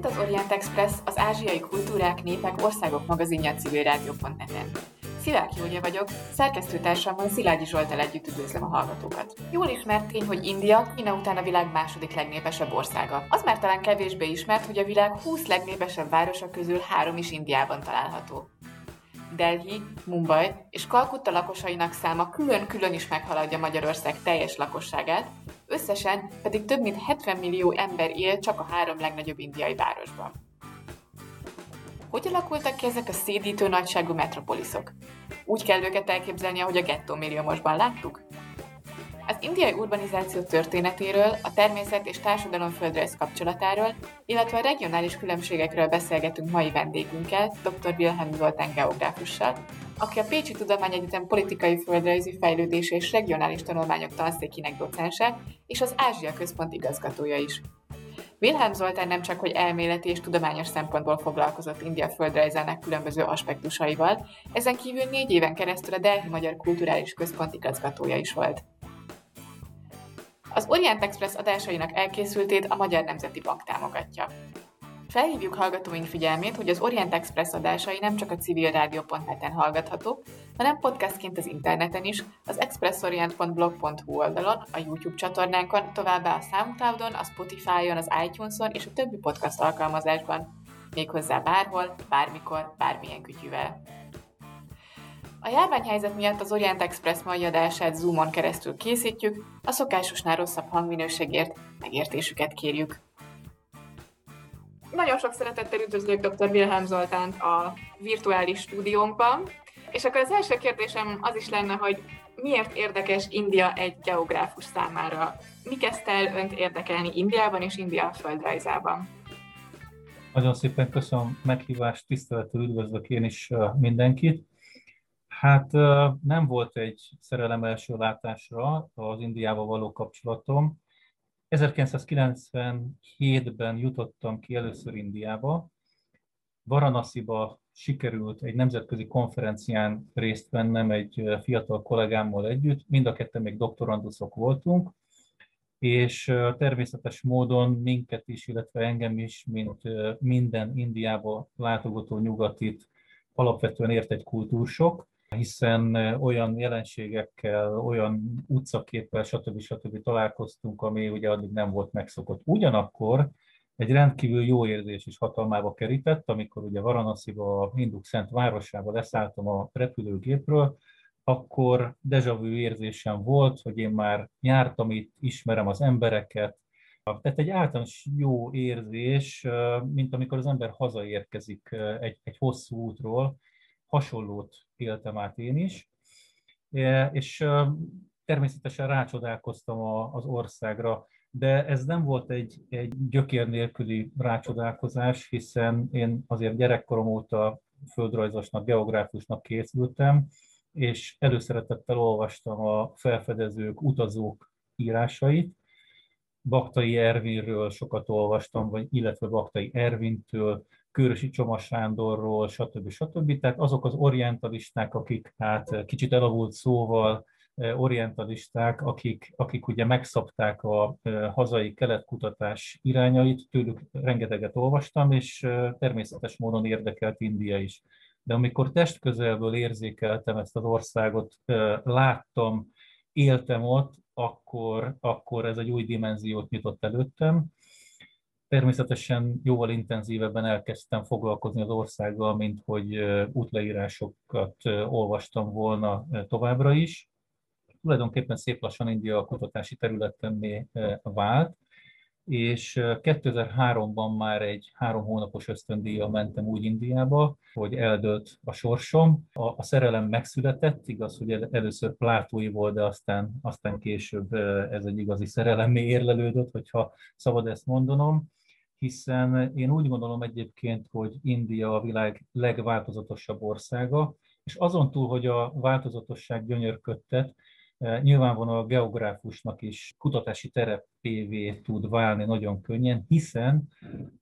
itt az Orient Express, az ázsiai kultúrák, népek, országok magazinja civilrádió.net-en. Szilárd Júlia vagyok, szerkesztőtársammal Szilágyi Zsoltal együtt üdvözlöm a hallgatókat. Jól ismert tény, hogy India Kína után a világ második legnépesebb országa. Az már talán kevésbé ismert, hogy a világ 20 legnépesebb városa közül három is Indiában található. Delhi, Mumbai és Kalkutta lakosainak száma külön-külön is meghaladja Magyarország teljes lakosságát, összesen pedig több mint 70 millió ember él csak a három legnagyobb indiai városban. Hogy alakultak ki ezek a szédítő nagyságú metropoliszok? Úgy kell őket elképzelni, ahogy a gettó milliómosban láttuk? Az indiai urbanizáció történetéről, a természet és társadalom földrajz kapcsolatáról, illetve a regionális különbségekről beszélgetünk mai vendégünkkel, dr. Wilhelm Zoltán geográfussal, aki a Pécsi Tudományegyetem politikai földrajzi fejlődés és regionális tanulmányok tanszékinek docense, és az Ázsia Központ igazgatója is. Wilhelm Zoltán nem csak, hogy elméleti és tudományos szempontból foglalkozott India földrajzának különböző aspektusaival, ezen kívül négy éven keresztül a Delhi Magyar Kulturális Központ igazgatója is volt. Az Orient Express adásainak elkészültét a Magyar Nemzeti Bank támogatja. Felhívjuk hallgatóink figyelmét, hogy az Orient Express adásai nem csak a civilrádió.net-en hallgathatók, hanem podcastként az interneten is, az expressorient.blog.hu oldalon, a YouTube csatornánkon, továbbá a Soundcloudon, a Spotify-on, az iTunes-on és a többi podcast alkalmazásban. Méghozzá bárhol, bármikor, bármilyen kütyüvel. A járványhelyzet miatt az Orient Express mai adását Zoomon keresztül készítjük, a szokásosnál rosszabb hangminőségért megértésüket kérjük. Nagyon sok szeretettel üdvözlök dr. Wilhelm Zoltánt a virtuális stúdiónkban, és akkor az első kérdésem az is lenne, hogy miért érdekes India egy geográfus számára? Mi kezdte el önt érdekelni Indiában és India földrajzában? Nagyon szépen köszönöm meghívást, tisztelettel üdvözlök én is mindenkit. Hát nem volt egy szerelem első látásra az Indiával való kapcsolatom. 1997-ben jutottam ki először Indiába. Varanasiba sikerült egy nemzetközi konferencián részt vennem egy fiatal kollégámmal együtt, mind a ketten még doktoranduszok voltunk, és természetes módon minket is, illetve engem is, mint minden Indiába látogató nyugatit alapvetően ért egy kultúrsok, hiszen olyan jelenségekkel, olyan utcaképpel, stb. stb. találkoztunk, ami ugye addig nem volt megszokott. Ugyanakkor egy rendkívül jó érzés is hatalmába kerített, amikor ugye Varanasiba, a Hinduk Szent Városába leszálltam a repülőgépről, akkor vu érzésem volt, hogy én már jártam itt, ismerem az embereket, tehát egy általános jó érzés, mint amikor az ember hazaérkezik egy, egy hosszú útról, hasonlót éltem át én is, e, és természetesen rácsodálkoztam az országra, de ez nem volt egy, egy gyökér nélküli rácsodálkozás, hiszen én azért gyerekkorom óta földrajzosnak, geográfusnak készültem, és előszeretettel olvastam a felfedezők, utazók írásait. Baktai Ervinről sokat olvastam, vagy illetve Baktai Ervintől, Kőrösi Csoma Sándorról, stb. stb. Tehát azok az orientalisták, akik hát kicsit elavult szóval orientalisták, akik, akik ugye megszabták a hazai keletkutatás irányait, tőlük rengeteget olvastam, és természetes módon érdekelt India is. De amikor testközelből érzékeltem ezt az országot, láttam, éltem ott, akkor, akkor ez egy új dimenziót nyitott előttem, Természetesen jóval intenzívebben elkezdtem foglalkozni az országgal, mint hogy útleírásokat olvastam volna továbbra is. Tulajdonképpen szép lassan India a kutatási területemé vált, és 2003-ban már egy három hónapos ösztöndíjjal mentem úgy Indiába, hogy eldőlt a sorsom. A, a szerelem megszületett, igaz, hogy először plátói volt, de aztán, aztán később ez egy igazi szerelemmé érlelődött, hogyha szabad ezt mondanom hiszen én úgy gondolom egyébként, hogy India a világ legváltozatosabb országa, és azon túl, hogy a változatosság gyönyörködtet, eh, nyilvánvalóan a geográfusnak is kutatási terepévé tud válni nagyon könnyen, hiszen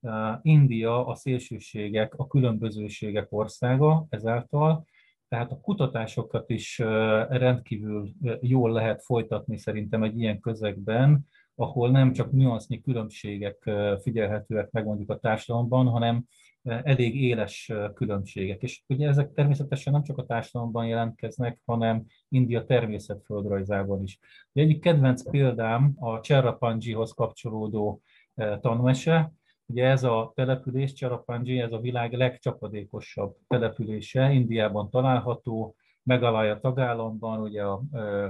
eh, India a szélsőségek, a különbözőségek országa ezáltal, tehát a kutatásokat is eh, rendkívül jól lehet folytatni szerintem egy ilyen közegben, ahol nem csak nüansznyi különbségek figyelhetőek meg mondjuk a társadalomban, hanem elég éles különbségek. És ugye ezek természetesen nem csak a társadalomban jelentkeznek, hanem India természetföldrajzában is. Ugye egyik kedvenc példám a Cserrapanjihoz kapcsolódó tanmese, Ugye ez a település, Csarapanji, ez a világ legcsapadékosabb települése, Indiában található, Megalaja tagállamban, ugye a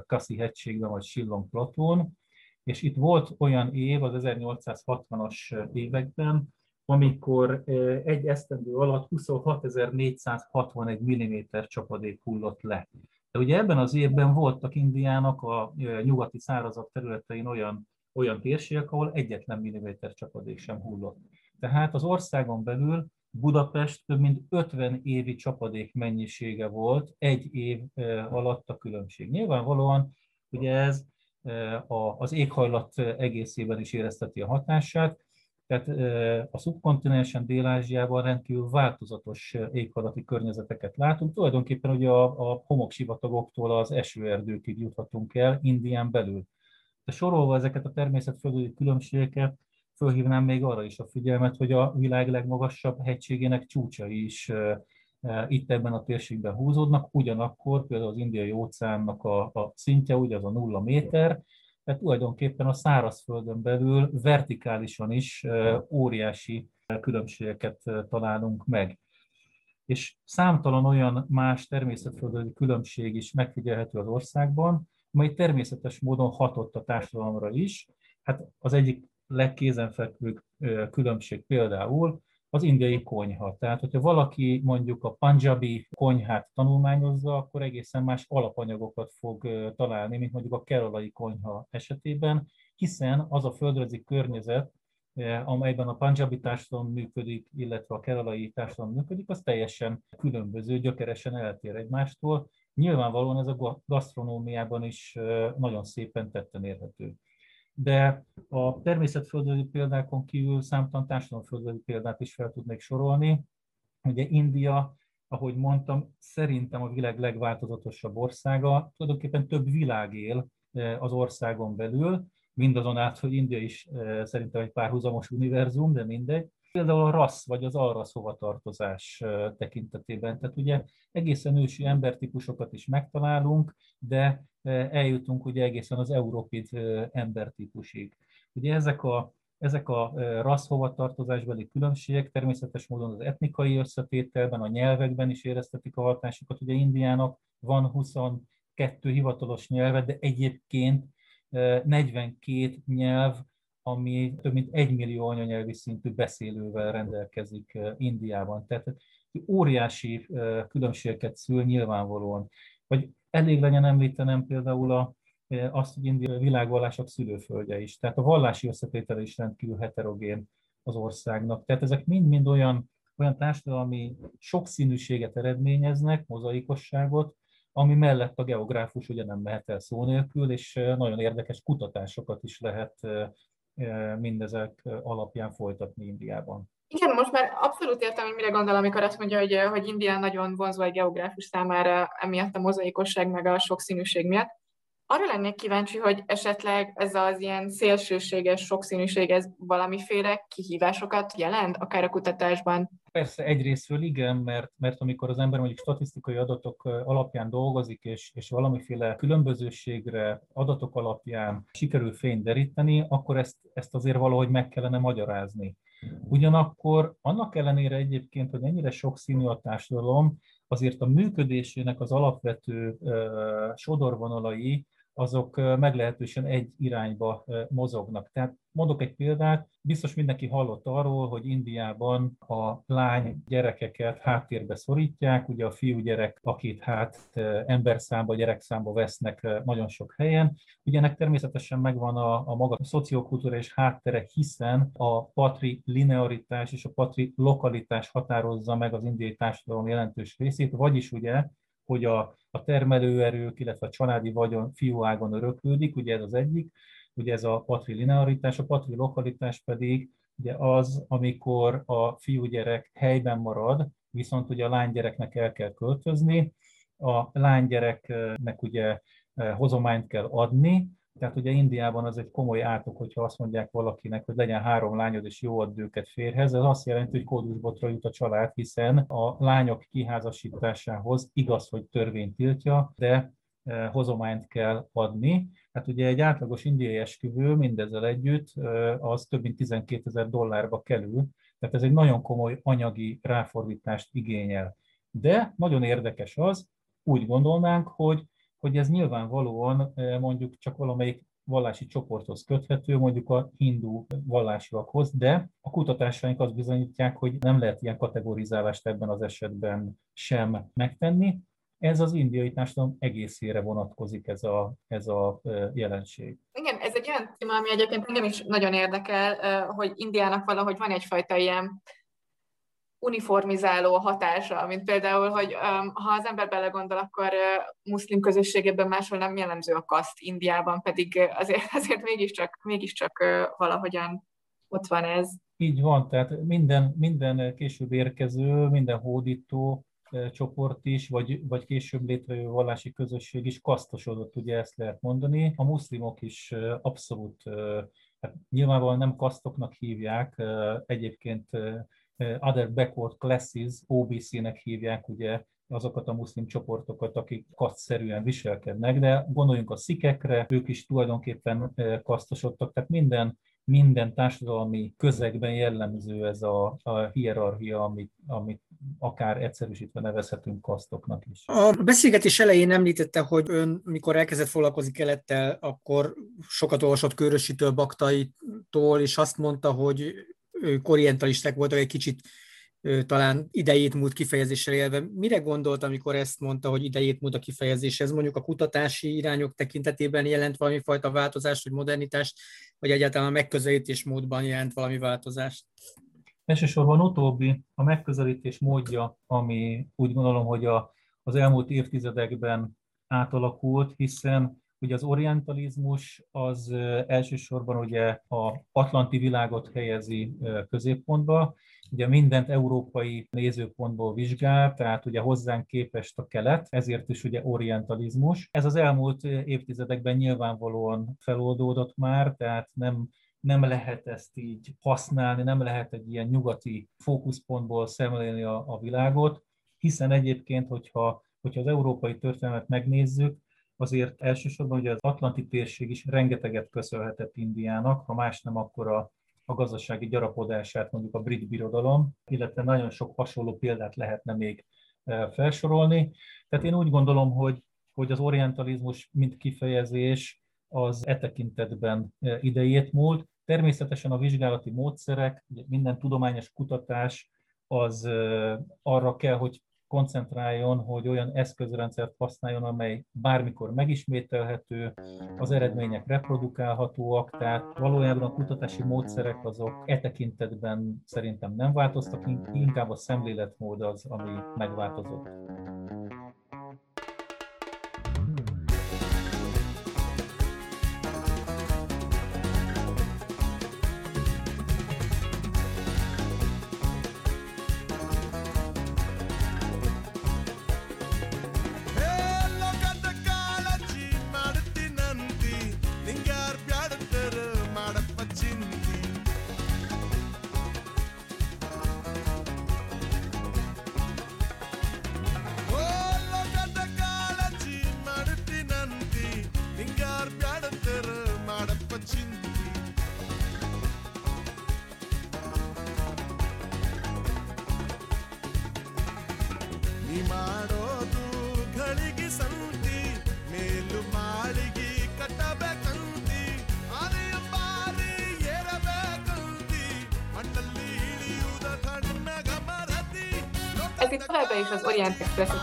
Kaszi hegységben, vagy Sillong platón, és itt volt olyan év az 1860-as években, amikor egy esztendő alatt 26.461 mm csapadék hullott le. De ugye ebben az évben voltak Indiának a nyugati szárazabb területein olyan, olyan térségek, ahol egyetlen milliméter csapadék sem hullott. Tehát az országon belül Budapest több mint 50 évi csapadék mennyisége volt egy év alatt a különbség. Nyilvánvalóan ugye ez az éghajlat egészében is érezteti a hatását, tehát a szubkontinensen Dél-Ázsiában rendkívül változatos éghajlati környezeteket látunk. Tulajdonképpen ugye a, a homoksivatagoktól az esőerdőkig juthatunk el Indián belül. De sorolva ezeket a természetföldi különbségeket, fölhívnám még arra is a figyelmet, hogy a világ legmagasabb hegységének csúcsai is itt ebben a térségben húzódnak, ugyanakkor például az indiai óceánnak a, a szintje, ugye az a nulla méter, tehát tulajdonképpen a szárazföldön belül vertikálisan is óriási különbségeket találunk meg. És számtalan olyan más természetföldi különbség is megfigyelhető az országban, amely természetes módon hatott a társadalomra is. Hát az egyik legkézenfekvőbb különbség például az indiai konyha. Tehát, hogyha valaki mondjuk a panjabi konyhát tanulmányozza, akkor egészen más alapanyagokat fog találni, mint mondjuk a keralai konyha esetében, hiszen az a földrajzi környezet, amelyben a panjabi társadalom működik, illetve a keralai társadalom működik, az teljesen különböző, gyökeresen eltér egymástól. Nyilvánvalóan ez a gasztronómiában is nagyon szépen tetten érhető de a természetföldrajzi példákon kívül számtalan társadalomföldrajzi példát is fel tudnék sorolni. Ugye India, ahogy mondtam, szerintem a világ legváltozatosabb országa, tulajdonképpen több világ él e, az országon belül, mindazonáltal, hogy India is e, szerintem egy párhuzamos univerzum, de mindegy. Például a rassz vagy az arrasz hovatartozás e, tekintetében. Tehát ugye egészen ősi embertípusokat is megtalálunk, de eljutunk ugye egészen az európid embertípusig. Ugye ezek a, ezek a rassz hovatartozásbeli különbségek természetes módon az etnikai összetételben, a nyelvekben is éreztetik a hatásukat. Ugye Indiának van 22 hivatalos nyelve, de egyébként 42 nyelv, ami több mint egy millió anyanyelvi szintű beszélővel rendelkezik Indiában. Tehát óriási különbségeket szül nyilvánvalóan. Vagy elég legyen említenem például a, e, azt, hogy India világvallások szülőföldje is. Tehát a vallási összetétele is rendkívül heterogén az országnak. Tehát ezek mind-mind olyan, olyan társadalmi sokszínűséget eredményeznek, mozaikosságot, ami mellett a geográfus ugye nem mehet el szó nélkül, és e, nagyon érdekes kutatásokat is lehet e, mindezek alapján folytatni Indiában. Igen, most már abszolút értem, hogy mire gondol, amikor azt mondja, hogy, hogy India nagyon vonzó egy geográfus számára emiatt a mozaikosság meg a sokszínűség miatt. Arra lennék kíváncsi, hogy esetleg ez az ilyen szélsőséges sokszínűség, ez valamiféle kihívásokat jelent, akár a kutatásban? Persze egyrésztről igen, mert, mert amikor az ember mondjuk statisztikai adatok alapján dolgozik, és, és valamiféle különbözőségre adatok alapján sikerül fényt deríteni, akkor ezt, ezt azért valahogy meg kellene magyarázni. Ugyanakkor annak ellenére egyébként, hogy ennyire sokszínű a társadalom, azért a működésének az alapvető sodorvonalai azok meglehetősen egy irányba mozognak. Tehát mondok egy példát, biztos mindenki hallott arról, hogy Indiában a lány gyerekeket háttérbe szorítják, ugye a fiúgyerek, akit hát emberszámba, gyerekszámba vesznek nagyon sok helyen. Ugye ennek természetesen megvan a, a maga szociokulturális háttere, hiszen a patri linearitás és a patri lokalitás határozza meg az indiai társadalom jelentős részét, vagyis ugye hogy a, a termelőerők, illetve a családi vagyon fiúágon öröklődik, ugye ez az egyik, ugye ez a patrilinearitás, a patrilokalitás pedig ugye az, amikor a fiúgyerek helyben marad, viszont ugye a lánygyereknek el kell költözni, a lánygyereknek ugye eh, hozományt kell adni, Tehát ugye Indiában az egy komoly átok, hogyha azt mondják valakinek, hogy legyen három lányod és jó ad őket férhez, ez azt jelenti, hogy kódusbotra jut a család, hiszen a lányok kiházasításához igaz, hogy törvény tiltja, de e, hozományt kell adni. Hát ugye egy átlagos indiai esküvő mindezzel együtt az több mint 12 ezer dollárba kerül, tehát ez egy nagyon komoly anyagi ráfordítást igényel. De nagyon érdekes az, úgy gondolnánk, hogy hogy ez nyilvánvalóan mondjuk csak valamelyik vallási csoporthoz köthető, mondjuk a hindu vallásiakhoz, de a kutatásaink azt bizonyítják, hogy nem lehet ilyen kategorizálást ebben az esetben sem megtenni. Ez az indiai társadalom egészére vonatkozik ez a, ez a jelenség. Igen, ez egy olyan téma, ami egyébként engem is nagyon érdekel, hogy Indiának valahogy van egyfajta ilyen uniformizáló hatása, mint például, hogy um, ha az ember belegondol, akkor uh, muszlim közösségében máshol nem jellemző a kaszt, Indiában pedig azért, azért mégiscsak, mégiscsak uh, valahogyan ott van ez. Így van, tehát minden, minden később érkező, minden hódító uh, csoport is, vagy, vagy később létrejövő vallási közösség is kasztosodott, ugye ezt lehet mondani. A muszlimok is abszolút, hát nyilvánvalóan nem kasztoknak hívják, egyébként Other Backward Classes, OBC-nek hívják ugye azokat a muszlim csoportokat, akik kasztszerűen viselkednek, de gondoljunk a szikekre, ők is tulajdonképpen kasztosodtak, tehát minden, minden társadalmi közegben jellemző ez a, a hierarchia, amit, amit akár egyszerűsítve nevezhetünk kasztoknak is. A beszélgetés elején említette, hogy ön, mikor elkezdett foglalkozni kelettel, akkor sokat olvasott Körösitől, Baktaitól, és azt mondta, hogy ők orientalisták voltak, egy kicsit talán idejét múlt kifejezéssel élve. Mire gondolt, amikor ezt mondta, hogy idejét múlt a kifejezés? Ez mondjuk a kutatási irányok tekintetében jelent valami fajta változást, vagy modernitást, vagy egyáltalán a megközelítés módban jelent valami változást? Elsősorban utóbbi a megközelítés módja, ami úgy gondolom, hogy a, az elmúlt évtizedekben átalakult, hiszen Ugye az orientalizmus az elsősorban ugye a atlanti világot helyezi középpontba, ugye mindent európai nézőpontból vizsgál, tehát ugye hozzánk képest a kelet, ezért is ugye orientalizmus. Ez az elmúlt évtizedekben nyilvánvalóan feloldódott már, tehát nem nem lehet ezt így használni, nem lehet egy ilyen nyugati fókuszpontból szemlélni a, a világot, hiszen egyébként, hogyha, hogyha az európai történelmet megnézzük, azért elsősorban ugye az Atlanti térség is rengeteget köszönhetett Indiának, ha más nem, akkor a, a gazdasági gyarapodását mondjuk a brit birodalom, illetve nagyon sok hasonló példát lehetne még e, felsorolni. Tehát én úgy gondolom, hogy, hogy az orientalizmus, mint kifejezés, az e tekintetben e, idejét múlt. Természetesen a vizsgálati módszerek, minden tudományos kutatás az e, arra kell, hogy koncentráljon, hogy olyan eszközrendszert használjon, amely bármikor megismételhető, az eredmények reprodukálhatóak, tehát valójában a kutatási módszerek azok e tekintetben szerintem nem változtak, inkább a szemléletmód az, ami megváltozott.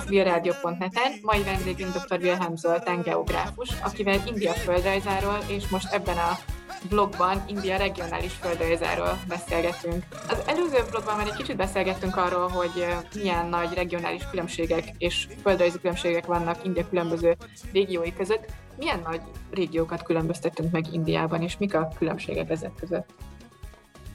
Civilrádió.net-en. Mai vendégünk dr. Wilhelm Zoltán geográfus, akivel India földrajzáról és most ebben a blogban India regionális földrajzáról beszélgetünk. Az előző blogban már egy kicsit beszélgettünk arról, hogy milyen nagy regionális különbségek és földrajzi különbségek vannak India különböző régiói között. Milyen nagy régiókat különböztetünk meg Indiában, és mik a különbségek ezek között?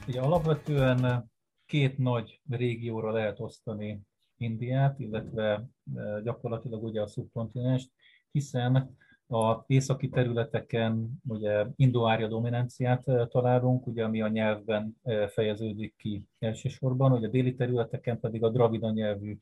Ugye alapvetően két nagy régióra lehet osztani Indiát, illetve e, gyakorlatilag ugye a szubkontinenst, hiszen A északi területeken ugye indoárja dominanciát találunk, ugye, ami a nyelvben fejeződik ki elsősorban, hogy a déli területeken pedig a dravida nyelvű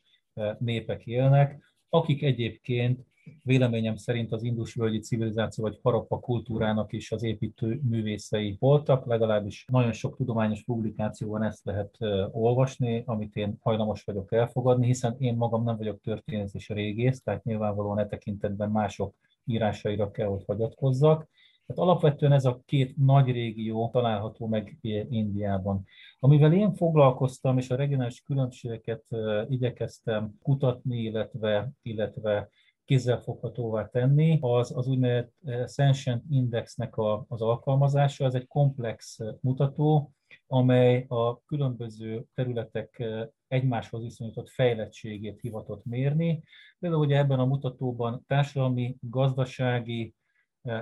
népek élnek, akik egyébként véleményem szerint az indusvölgyi civilizáció vagy harappa kultúrának is az építő művészei voltak, legalábbis nagyon sok tudományos publikációban ezt lehet olvasni, amit én hajlamos vagyok elfogadni, hiszen én magam nem vagyok történész és régész, tehát nyilvánvalóan e tekintetben mások írásaira kell, hogy hagyatkozzak. Tehát alapvetően ez a két nagy régió található meg Indiában. Amivel én foglalkoztam, és a regionális különbségeket igyekeztem kutatni, illetve, illetve kézzelfoghatóvá tenni, az az úgynevezett Sentient Indexnek a, az alkalmazása. Ez egy komplex mutató, amely a különböző területek egymáshoz viszonyított fejlettségét hivatott mérni. Például ugye ebben a mutatóban társadalmi, gazdasági,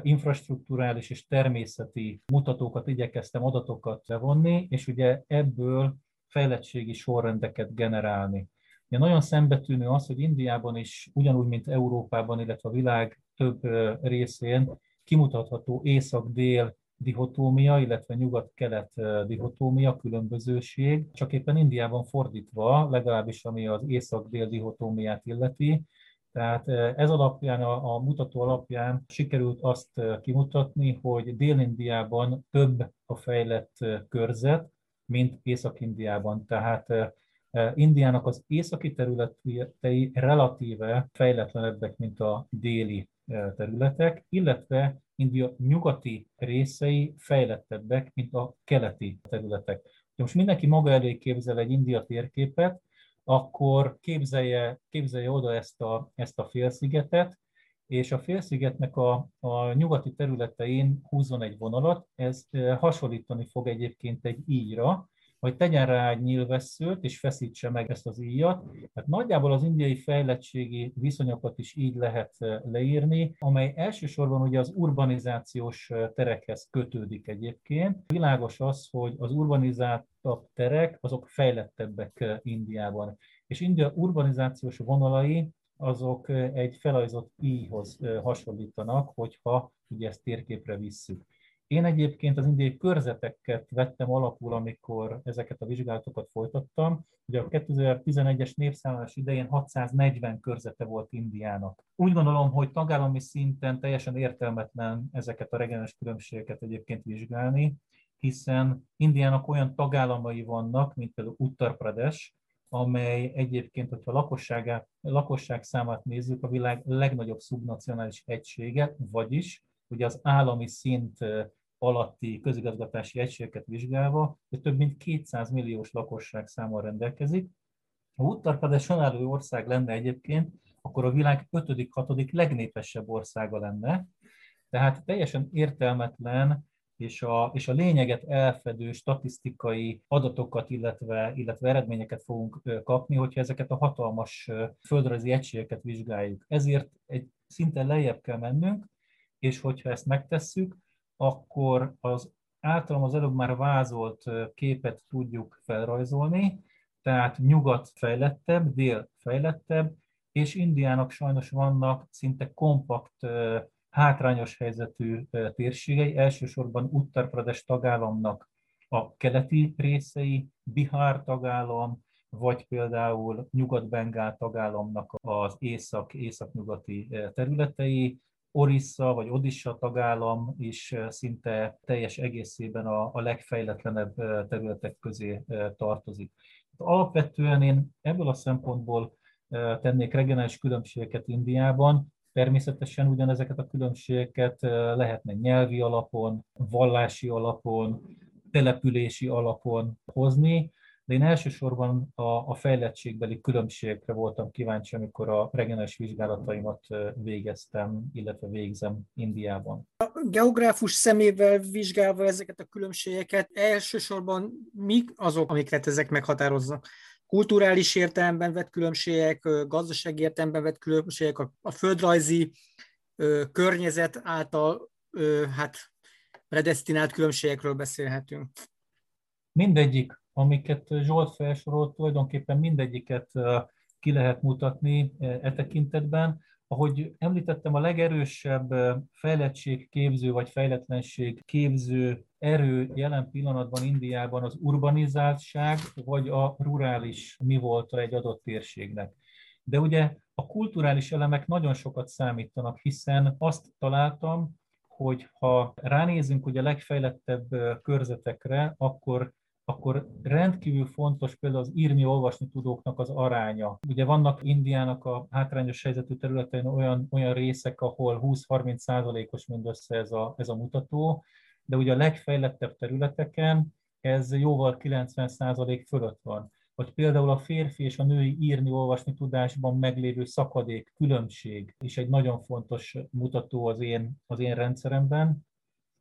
infrastruktúrális és természeti mutatókat igyekeztem adatokat levonni, és ugye ebből fejlettségi sorrendeket generálni. Ugye nagyon szembetűnő az, hogy Indiában is ugyanúgy, mint Európában, illetve a világ több részén kimutatható észak-dél dihotómia, illetve nyugat-kelet dihotómia, különbözőség, csak éppen Indiában fordítva, legalábbis ami az észak-dél dihotómiát illeti, tehát ez alapján, a, a mutató alapján sikerült azt kimutatni, hogy Dél-Indiában több a fejlett körzet, mint Észak-Indiában. Tehát Indiának az északi területei relatíve fejletlenebbek, mint a déli területek, illetve India nyugati részei fejlettebbek, mint a keleti területek. Most mindenki maga elé képzel egy India térképet, akkor képzelje, képzelje oda ezt a, ezt a félszigetet, és a félszigetnek a, a nyugati területein húzzon egy vonalat, ez hasonlítani fog egyébként egy íjra, vagy tegyen rá egy nyílvesszőt, és feszítse meg ezt az íjat. Tehát nagyjából az indiai fejlettségi viszonyokat is így lehet leírni, amely elsősorban ugye az urbanizációs terekhez kötődik egyébként. Világos az, hogy az urbanizáltabb terek, azok fejlettebbek Indiában. És India urbanizációs vonalai azok egy felajzott íjhoz hasonlítanak, hogyha ugye ezt térképre visszük. Én egyébként az indiai körzeteket vettem alapul, amikor ezeket a vizsgálatokat folytattam. Ugye a 2011-es népszámlálás idején 640 körzete volt Indiának. Úgy gondolom, hogy tagállami szinten teljesen értelmetlen ezeket a regionális különbségeket egyébként vizsgálni, hiszen Indiának olyan tagállamai vannak, mint például Uttar Pradesh, amely egyébként, hogyha lakosságát, lakosság számát nézzük, a világ legnagyobb szubnacionális egysége, vagyis ugye az állami szint alatti közigazgatási egységeket vizsgálva, hogy több mint 200 milliós lakosság számmal rendelkezik. Ha Uttar Pradesh önálló ország lenne egyébként, akkor a világ 5.-6. legnépesebb országa lenne. Tehát teljesen értelmetlen és a, és a lényeget elfedő statisztikai adatokat, illetve, illetve eredményeket fogunk kapni, hogyha ezeket a hatalmas földrajzi egységeket vizsgáljuk. Ezért egy szinten lejjebb kell mennünk, és hogyha ezt megtesszük, akkor az általam az előbb már vázolt képet tudjuk felrajzolni, tehát nyugat fejlettebb, dél fejlettebb, és Indiának sajnos vannak szinte kompakt, hátrányos helyzetű térségei, elsősorban Uttar Pradesh tagállamnak a keleti részei, Bihar tagállam, vagy például Nyugat-Bengál tagállamnak az észak-északnyugati területei, Orissa vagy Odissa tagállam is szinte teljes egészében a, a legfejletlenebb területek közé tartozik. Alapvetően én ebből a szempontból tennék regionális különbségeket Indiában, Természetesen ugyanezeket a különbségeket lehetne nyelvi alapon, vallási alapon, települési alapon hozni, de én elsősorban a, a fejlettségbeli különbségekre voltam kíváncsi, amikor a regionális vizsgálataimat végeztem, illetve végzem Indiában. A geográfus szemével vizsgálva ezeket a különbségeket, elsősorban mik azok, amiket ezek meghatároznak? Kulturális értelemben vett különbségek, gazdasági értelemben vett különbségek, a, a földrajzi ö, környezet által ö, hát predestinált különbségekről beszélhetünk. Mindegyik amiket Zsolt felsorolt, tulajdonképpen mindegyiket ki lehet mutatni e tekintetben. ahogy említettem, a legerősebb fejlettségképző vagy fejletlenség képző erő jelen pillanatban Indiában az urbanizáltság vagy a rurális mi volt egy adott térségnek. De ugye a kulturális elemek nagyon sokat számítanak, hiszen azt találtam, hogy ha ránézünk ugye a legfejlettebb körzetekre, akkor akkor rendkívül fontos például az írni, olvasni tudóknak az aránya. Ugye vannak Indiának a hátrányos helyzetű területein olyan, olyan részek, ahol 20-30 százalékos mindössze ez a, ez a mutató, de ugye a legfejlettebb területeken ez jóval 90 százalék fölött van. Vagy például a férfi és a női írni-olvasni tudásban meglévő szakadék, különbség is egy nagyon fontos mutató az én, az én rendszeremben.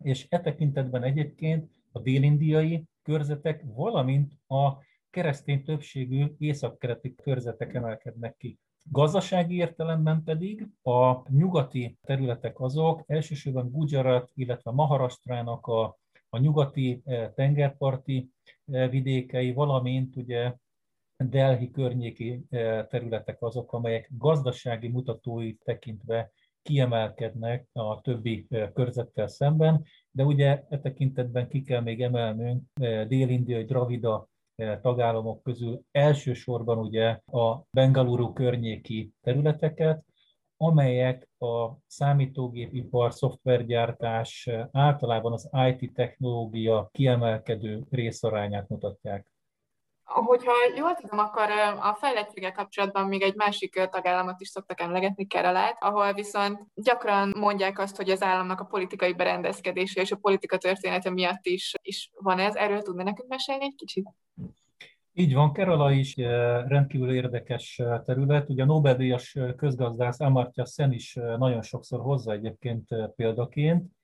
És e tekintetben egyébként a délindiai körzetek, valamint a keresztény többségű északkereti körzetek emelkednek ki. Gazdasági értelemben pedig a nyugati területek azok, elsősorban Gujarat, illetve Maharastrának a, a nyugati eh, tengerparti eh, vidékei, valamint ugye Delhi környéki eh, területek azok, amelyek gazdasági mutatói tekintve kiemelkednek a többi körzettel szemben, de ugye e tekintetben ki kell még emelnünk dél-indiai dravida tagállamok közül elsősorban ugye a Bengaluru környéki területeket, amelyek a számítógépipar, szoftvergyártás, általában az IT technológia kiemelkedő részarányát mutatják. Hogyha jól tudom, akkor a fejlettséggel kapcsolatban még egy másik tagállamot is szoktak emlegetni, Keralát, ahol viszont gyakran mondják azt, hogy az államnak a politikai berendezkedése és a politika története miatt is, is van ez. Erről tudna nekünk mesélni egy kicsit? Így van, Kerala is rendkívül érdekes terület. Ugye a Nobel-díjas közgazdász Amartya Sen is nagyon sokszor hozza egyébként példaként.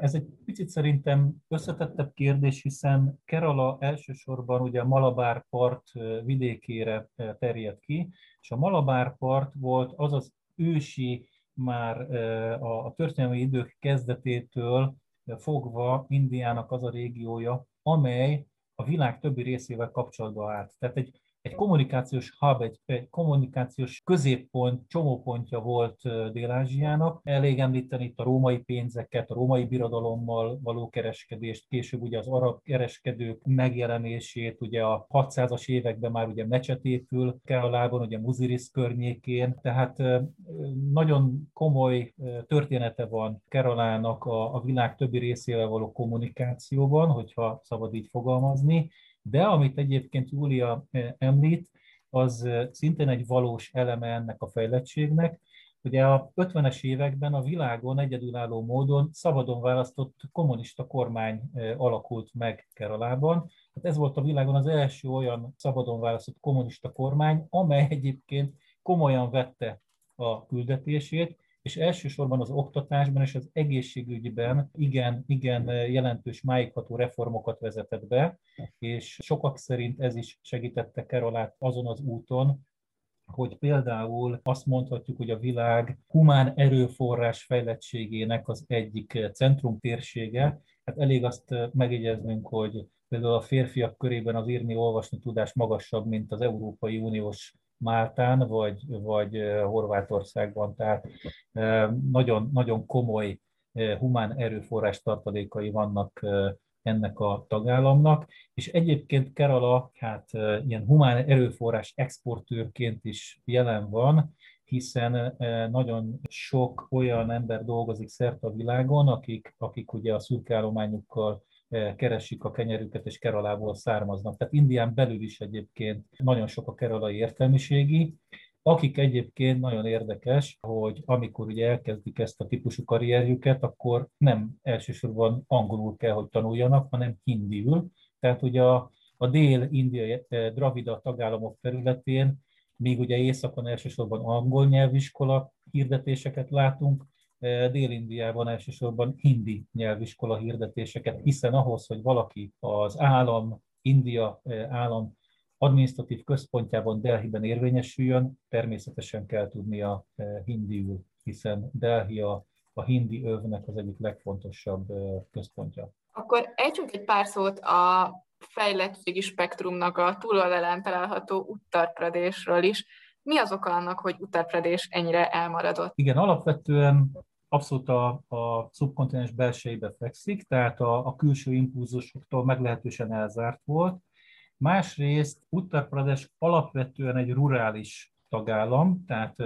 Ez egy picit szerintem összetettebb kérdés, hiszen Kerala elsősorban ugye a Malabár part vidékére terjed ki, és a Malabár part volt az az ősi, már a történelmi idők kezdetétől fogva Indiának az a régiója, amely a világ többi részével kapcsolatba állt. Tehát egy egy kommunikációs hub, egy, egy kommunikációs középpont, csomópontja volt Dél-Ázsiának. Elég említeni itt a római pénzeket, a római birodalommal való kereskedést, később ugye az arab kereskedők megjelenését, ugye a 600-as években már ugye mecset épül Keralában, ugye Muziris környékén, tehát nagyon komoly története van Keralának a, a világ többi részével való kommunikációban, hogyha szabad így fogalmazni, de amit egyébként Júlia eh, említ, az eh, szintén egy valós eleme ennek a fejlettségnek. Ugye a 50-es években a világon egyedülálló módon szabadon választott kommunista kormány eh, alakult meg Keralában. Hát ez volt a világon az első olyan szabadon választott kommunista kormány, amely egyébként komolyan vette a küldetését, és elsősorban az oktatásban és az egészségügyben igen, igen jelentős máigható reformokat vezetett be, és sokak szerint ez is segítette Kerolát azon az úton, hogy például azt mondhatjuk, hogy a világ humán erőforrás fejlettségének az egyik centrumtérsége. Hát elég azt megjegyeznünk, hogy például a férfiak körében az írni-olvasni tudás magasabb, mint az Európai Uniós Máltán vagy, vagy Horvátországban. Tehát nagyon, nagyon komoly humán erőforrás tartalékai vannak ennek a tagállamnak, és egyébként Kerala hát ilyen humán erőforrás exportőrként is jelen van, hiszen nagyon sok olyan ember dolgozik szerte a világon, akik, akik ugye a szürkállományukkal keresik a kenyerüket, és Keralából származnak. Tehát Indián belül is egyébként nagyon sok a keralai értelmiségi, akik egyébként nagyon érdekes, hogy amikor ugye elkezdik ezt a típusú karrierjüket, akkor nem elsősorban angolul kell, hogy tanuljanak, hanem hindiül. Tehát ugye a, a dél-indiai dravida tagállamok területén, míg ugye északon elsősorban angol nyelviskola hirdetéseket látunk, Dél-Indiában elsősorban hindi nyelviskola hirdetéseket, hiszen ahhoz, hogy valaki az állam, India állam adminisztratív központjában Delhiben érvényesüljön, természetesen kell tudnia hindiül, hiszen Delhi a, a hindi övnek az egyik legfontosabb központja. Akkor ejtsünk egy pár szót a fejlettségi spektrumnak a túloldalán található Uttar is. Mi az oka annak, hogy Uttar Pradesh ennyire elmaradott? Igen, alapvetően abszolút a, a szubkontinens belsejébe fekszik, tehát a, a külső impulzusoktól meglehetősen elzárt volt. Másrészt Uttar Pradesh alapvetően egy rurális tagállam, tehát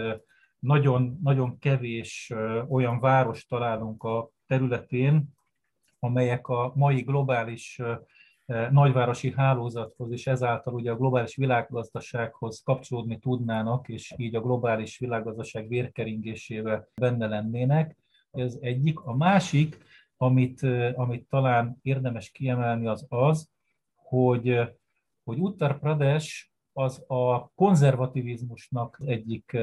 nagyon, nagyon kevés olyan város találunk a területén, amelyek a mai globális nagyvárosi hálózathoz, és ezáltal ugye a globális világgazdasághoz kapcsolódni tudnának, és így a globális világgazdaság vérkeringésével benne lennének. Ez egyik. A másik, amit, amit talán érdemes kiemelni, az az, hogy, hogy Uttar Pradesh az a konzervativizmusnak egyik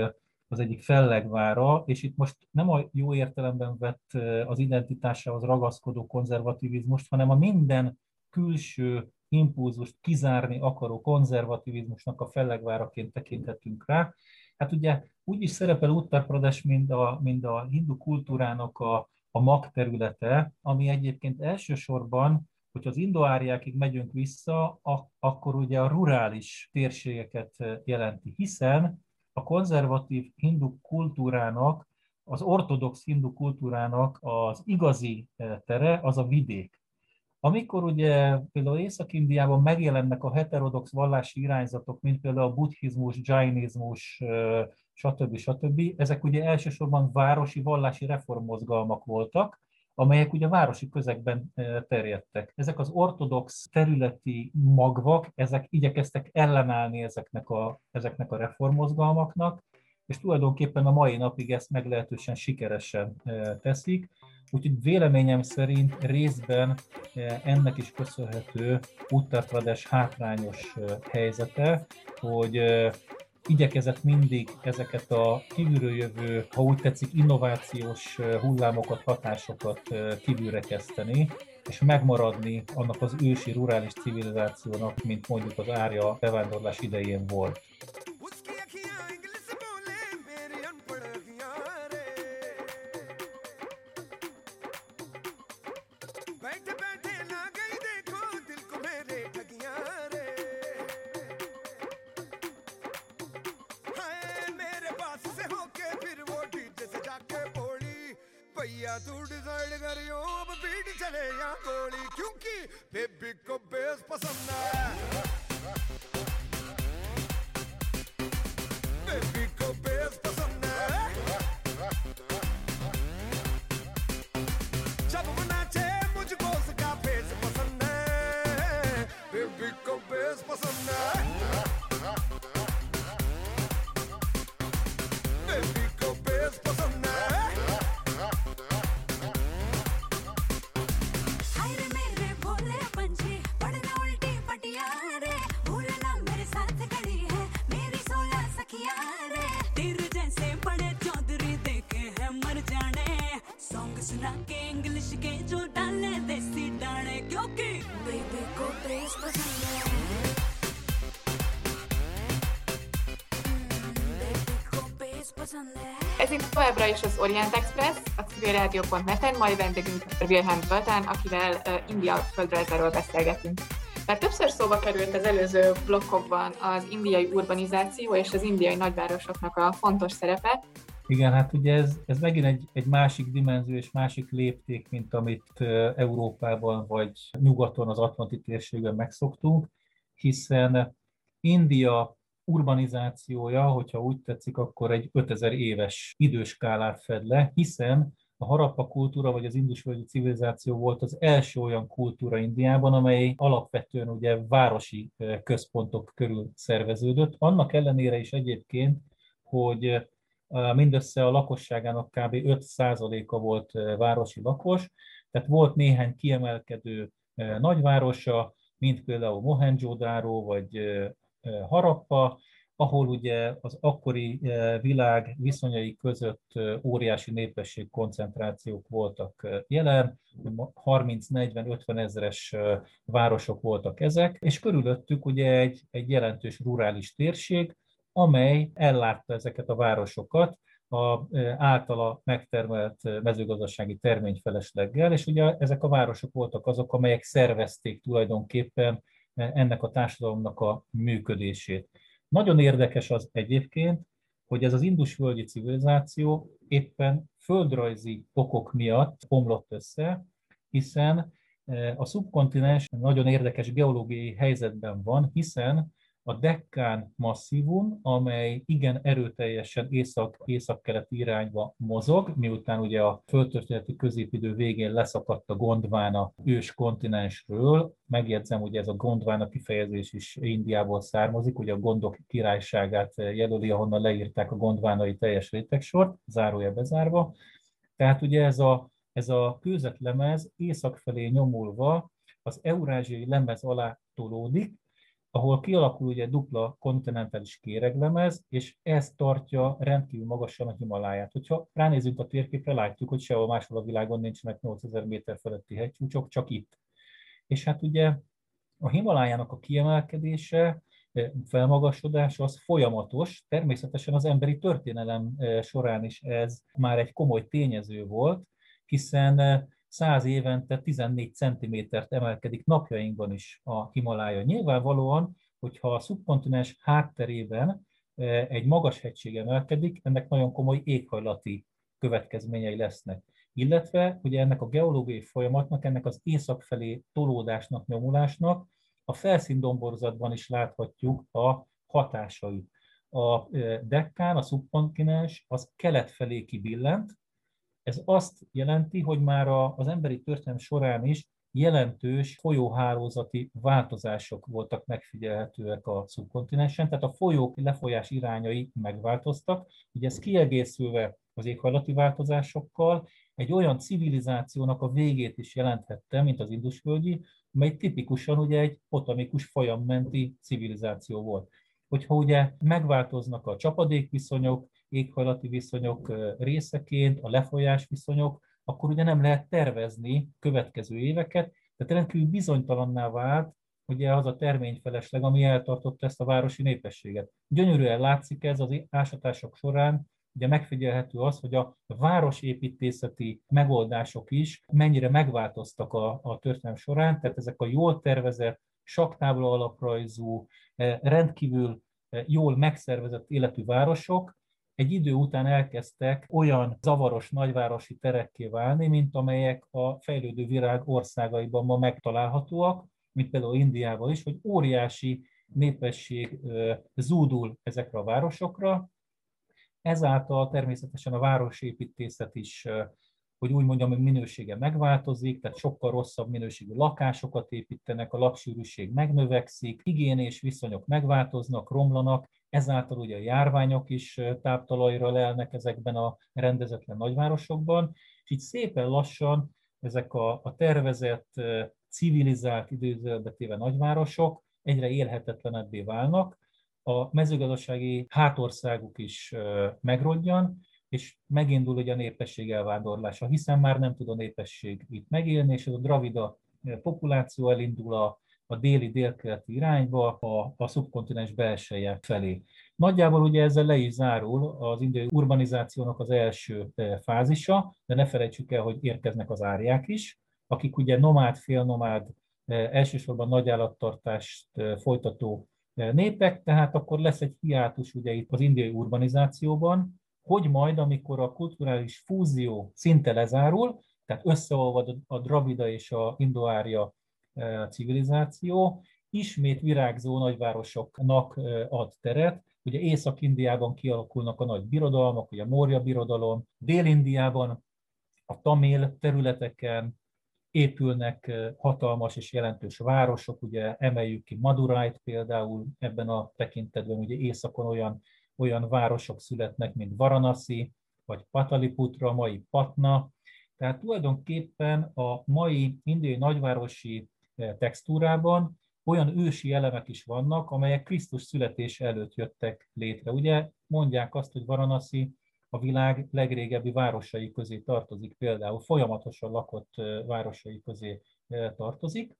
az egyik fellegvára, és itt most nem a jó értelemben vett az identitásához ragaszkodó konzervativizmust, hanem a minden külső impulzust kizárni akaró konzervativizmusnak a fellegváraként tekinthetünk rá. Hát ugye úgy is szerepel Uttar Pradesh, mint a, mint a hindu kultúrának a, a magterülete, ami egyébként elsősorban, hogy az indoáriákig megyünk vissza, a, akkor ugye a rurális térségeket jelenti, hiszen a konzervatív hindu kultúrának, az ortodox hindu kultúrának az igazi tere az a vidék. Amikor ugye például Észak-Indiában megjelennek a heterodox vallási irányzatok, mint például a buddhizmus, jainizmus, stb. stb., ezek ugye elsősorban városi vallási reformmozgalmak voltak, amelyek ugye városi közegben terjedtek. Ezek az ortodox területi magvak, ezek igyekeztek ellenállni ezeknek a, ezeknek a reformmozgalmaknak, és tulajdonképpen a mai napig ezt meglehetősen sikeresen teszik. Úgyhogy véleményem szerint részben ennek is köszönhető Uttar hátrányos helyzete, hogy igyekezett mindig ezeket a kívülről jövő, ha úgy tetszik, innovációs hullámokat, hatásokat kívülre kezdeni, és megmaradni annak az ősi rurális civilizációnak, mint mondjuk az árja bevándorlás idején volt. Ez itt továbbra is az Orient Express, a civilrádió.net-en, mai vendégünk Wilhelm Zoltán, akivel India földrajzáról beszélgetünk. Mert többször szóba került az előző blokkokban az indiai urbanizáció és az indiai nagyvárosoknak a fontos szerepe. Igen, hát ugye ez, ez megint egy, egy másik dimenzió és másik lépték, mint amit Európában vagy nyugaton az Atlanti térségben megszoktunk, hiszen India urbanizációja, hogyha úgy tetszik, akkor egy 5000 éves időskálát fed le, hiszen a harappa kultúra vagy az indusvölgyi civilizáció volt az első olyan kultúra Indiában, amely alapvetően ugye városi központok körül szerveződött. Annak ellenére is egyébként, hogy mindössze a lakosságának kb. 5%-a volt városi lakos, tehát volt néhány kiemelkedő nagyvárosa, mint például Mohenjo-Daro vagy Harappa, ahol ugye az akkori világ viszonyai között óriási népesség koncentrációk voltak jelen, 30-40-50 ezeres városok voltak ezek, és körülöttük ugye egy, egy jelentős rurális térség, amely ellátta ezeket a városokat a általa megtermelt mezőgazdasági terményfelesleggel, és ugye ezek a városok voltak azok, amelyek szervezték tulajdonképpen ennek a társadalomnak a működését. Nagyon érdekes az egyébként, hogy ez az indusvölgyi civilizáció éppen földrajzi okok miatt omlott össze, hiszen eh, a szubkontinens nagyon érdekes geológiai helyzetben van, hiszen a Dekkán masszívum, amely igen erőteljesen észak, észak-keleti irányba mozog, miután ugye a földtörténeti középidő végén leszakadt a Gondvána ős kontinensről. Megjegyzem, hogy ez a Gondvána kifejezés is Indiából származik, ugye a Gondok királyságát jelöli, ahonnan leírták a Gondvánai teljes rétegsort, zárója bezárva. Tehát ugye ez a, ez a kőzetlemez észak felé nyomulva az eurázsiai lemez alá tolódik, ahol kialakul ugye dupla kontinentális kéreglemez, és ez tartja rendkívül magasan a Himaláját. Hogyha ránézünk a térképre, látjuk, hogy sehol máshol a világon nincsenek 8000 méter feletti hegycsúcsok, csak itt. És hát ugye a Himalájának a kiemelkedése, felmagasodása az folyamatos, természetesen az emberi történelem során is ez már egy komoly tényező volt, hiszen 100 évente 14 cm-t emelkedik napjainkban is a Himalája. Nyilvánvalóan, hogyha a szubkontinens hátterében e, egy magas hegység emelkedik, ennek nagyon komoly éghajlati következményei lesznek. Illetve ugye ennek a geológiai folyamatnak, ennek az észak felé tolódásnak, nyomulásnak a felszíndomborzatban is láthatjuk a hatásait. A e, dekkán, a szubkontinens az kelet felé kibillent, ez azt jelenti, hogy már az emberi történelem során is jelentős folyóhálózati változások voltak megfigyelhetőek a szubkontinensen, tehát a folyók lefolyás irányai megváltoztak. Ugye ez kiegészülve az éghajlati változásokkal egy olyan civilizációnak a végét is jelenthette, mint az indusvölgyi, mely tipikusan ugye egy potamikus folyammenti civilizáció volt. Hogyha ugye megváltoznak a csapadékviszonyok, éghajlati viszonyok részeként, a lefolyás viszonyok, akkor ugye nem lehet tervezni következő éveket, tehát rendkívül bizonytalanná vált ugye az a terményfelesleg, ami eltartotta ezt a városi népességet. Gyönyörűen látszik ez az ásatások során, ugye megfigyelhető az, hogy a városépítészeti megoldások is mennyire megváltoztak a, a történelem során, tehát ezek a jól tervezett, saktábla alaprajzú, rendkívül jól megszervezett életű városok, egy idő után elkezdtek olyan zavaros nagyvárosi terekké válni, mint amelyek a fejlődő világ országaiban ma megtalálhatóak, mint például Indiában is, hogy óriási népesség zúdul ezekre a városokra. Ezáltal természetesen a városépítészet is hogy úgy mondjam, hogy minősége megváltozik, tehát sokkal rosszabb minőségű lakásokat építenek, a laksűrűség megnövekszik, higiénés viszonyok megváltoznak, romlanak, ezáltal ugye a járványok is táptalajra lelnek ezekben a rendezetlen nagyvárosokban, és így szépen lassan ezek a, a tervezett, civilizált időzőbe nagyvárosok egyre élhetetlenebbé válnak, a mezőgazdasági hátországuk is megrodjan, és megindul ugye a népesség elvándorlása, hiszen már nem tud a népesség itt megélni, és ez a dravida populáció elindul a, a déli délkeleti irányba, a, a szubkontinens belseje felé. Nagyjából ugye ezzel le is zárul az indiai urbanizációnak az első fázisa, de ne felejtsük el, hogy érkeznek az árják is, akik ugye nomád, félnomád, elsősorban nagy állattartást folytató népek, tehát akkor lesz egy hiátus ugye itt az indiai urbanizációban, hogy majd, amikor a kulturális fúzió szinte lezárul, tehát összeolvad a dravida és a indoária e, civilizáció, ismét virágzó nagyvárosoknak ad teret. Ugye Észak-Indiában kialakulnak a nagy birodalmak, ugye a Morja birodalom, Dél-Indiában a tamil területeken épülnek hatalmas és jelentős városok, ugye emeljük ki Madurait például ebben a tekintetben, ugye északon olyan olyan városok születnek, mint Varanasi, vagy Pataliputra, mai Patna. Tehát tulajdonképpen a mai indiai nagyvárosi textúrában olyan ősi elemek is vannak, amelyek Krisztus születése előtt jöttek létre. Ugye mondják azt, hogy Varanasi a világ legrégebbi városai közé tartozik, például folyamatosan lakott eh, városai közé eh, tartozik.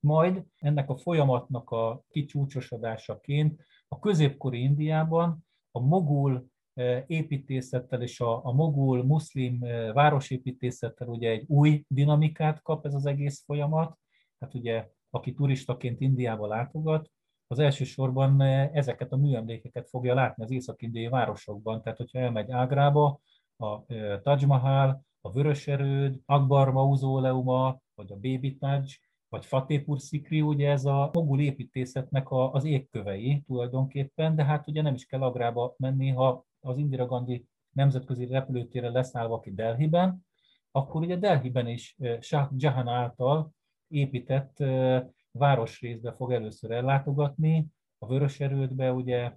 Majd ennek a folyamatnak a kicsúcsosodásaként a középkori Indiában a mogul eh, építészettel és a, a mogul muszlim eh, városépítészettel ugye egy új dinamikát kap ez az egész folyamat. Hát ugye, aki turistaként Indiába látogat, az elsősorban ezeket a műemlékeket fogja látni az észak-indiai városokban. Tehát, hogyha elmegy Ágrába, a Taj Mahal, a Vöröserőd, Akbar mauzóleuma, vagy a Baby Taj, vagy Fatépur Szikri, ugye ez a mogul építészetnek a, az égkövei tulajdonképpen, de hát ugye nem is kell Agrába menni, ha az Indira Gandhi nemzetközi repülőtérre leszállva ki Delhiben, akkor ugye Delhiben is Shah Jahan által épített városrészbe fog először ellátogatni, a Vöröserődbe, ugye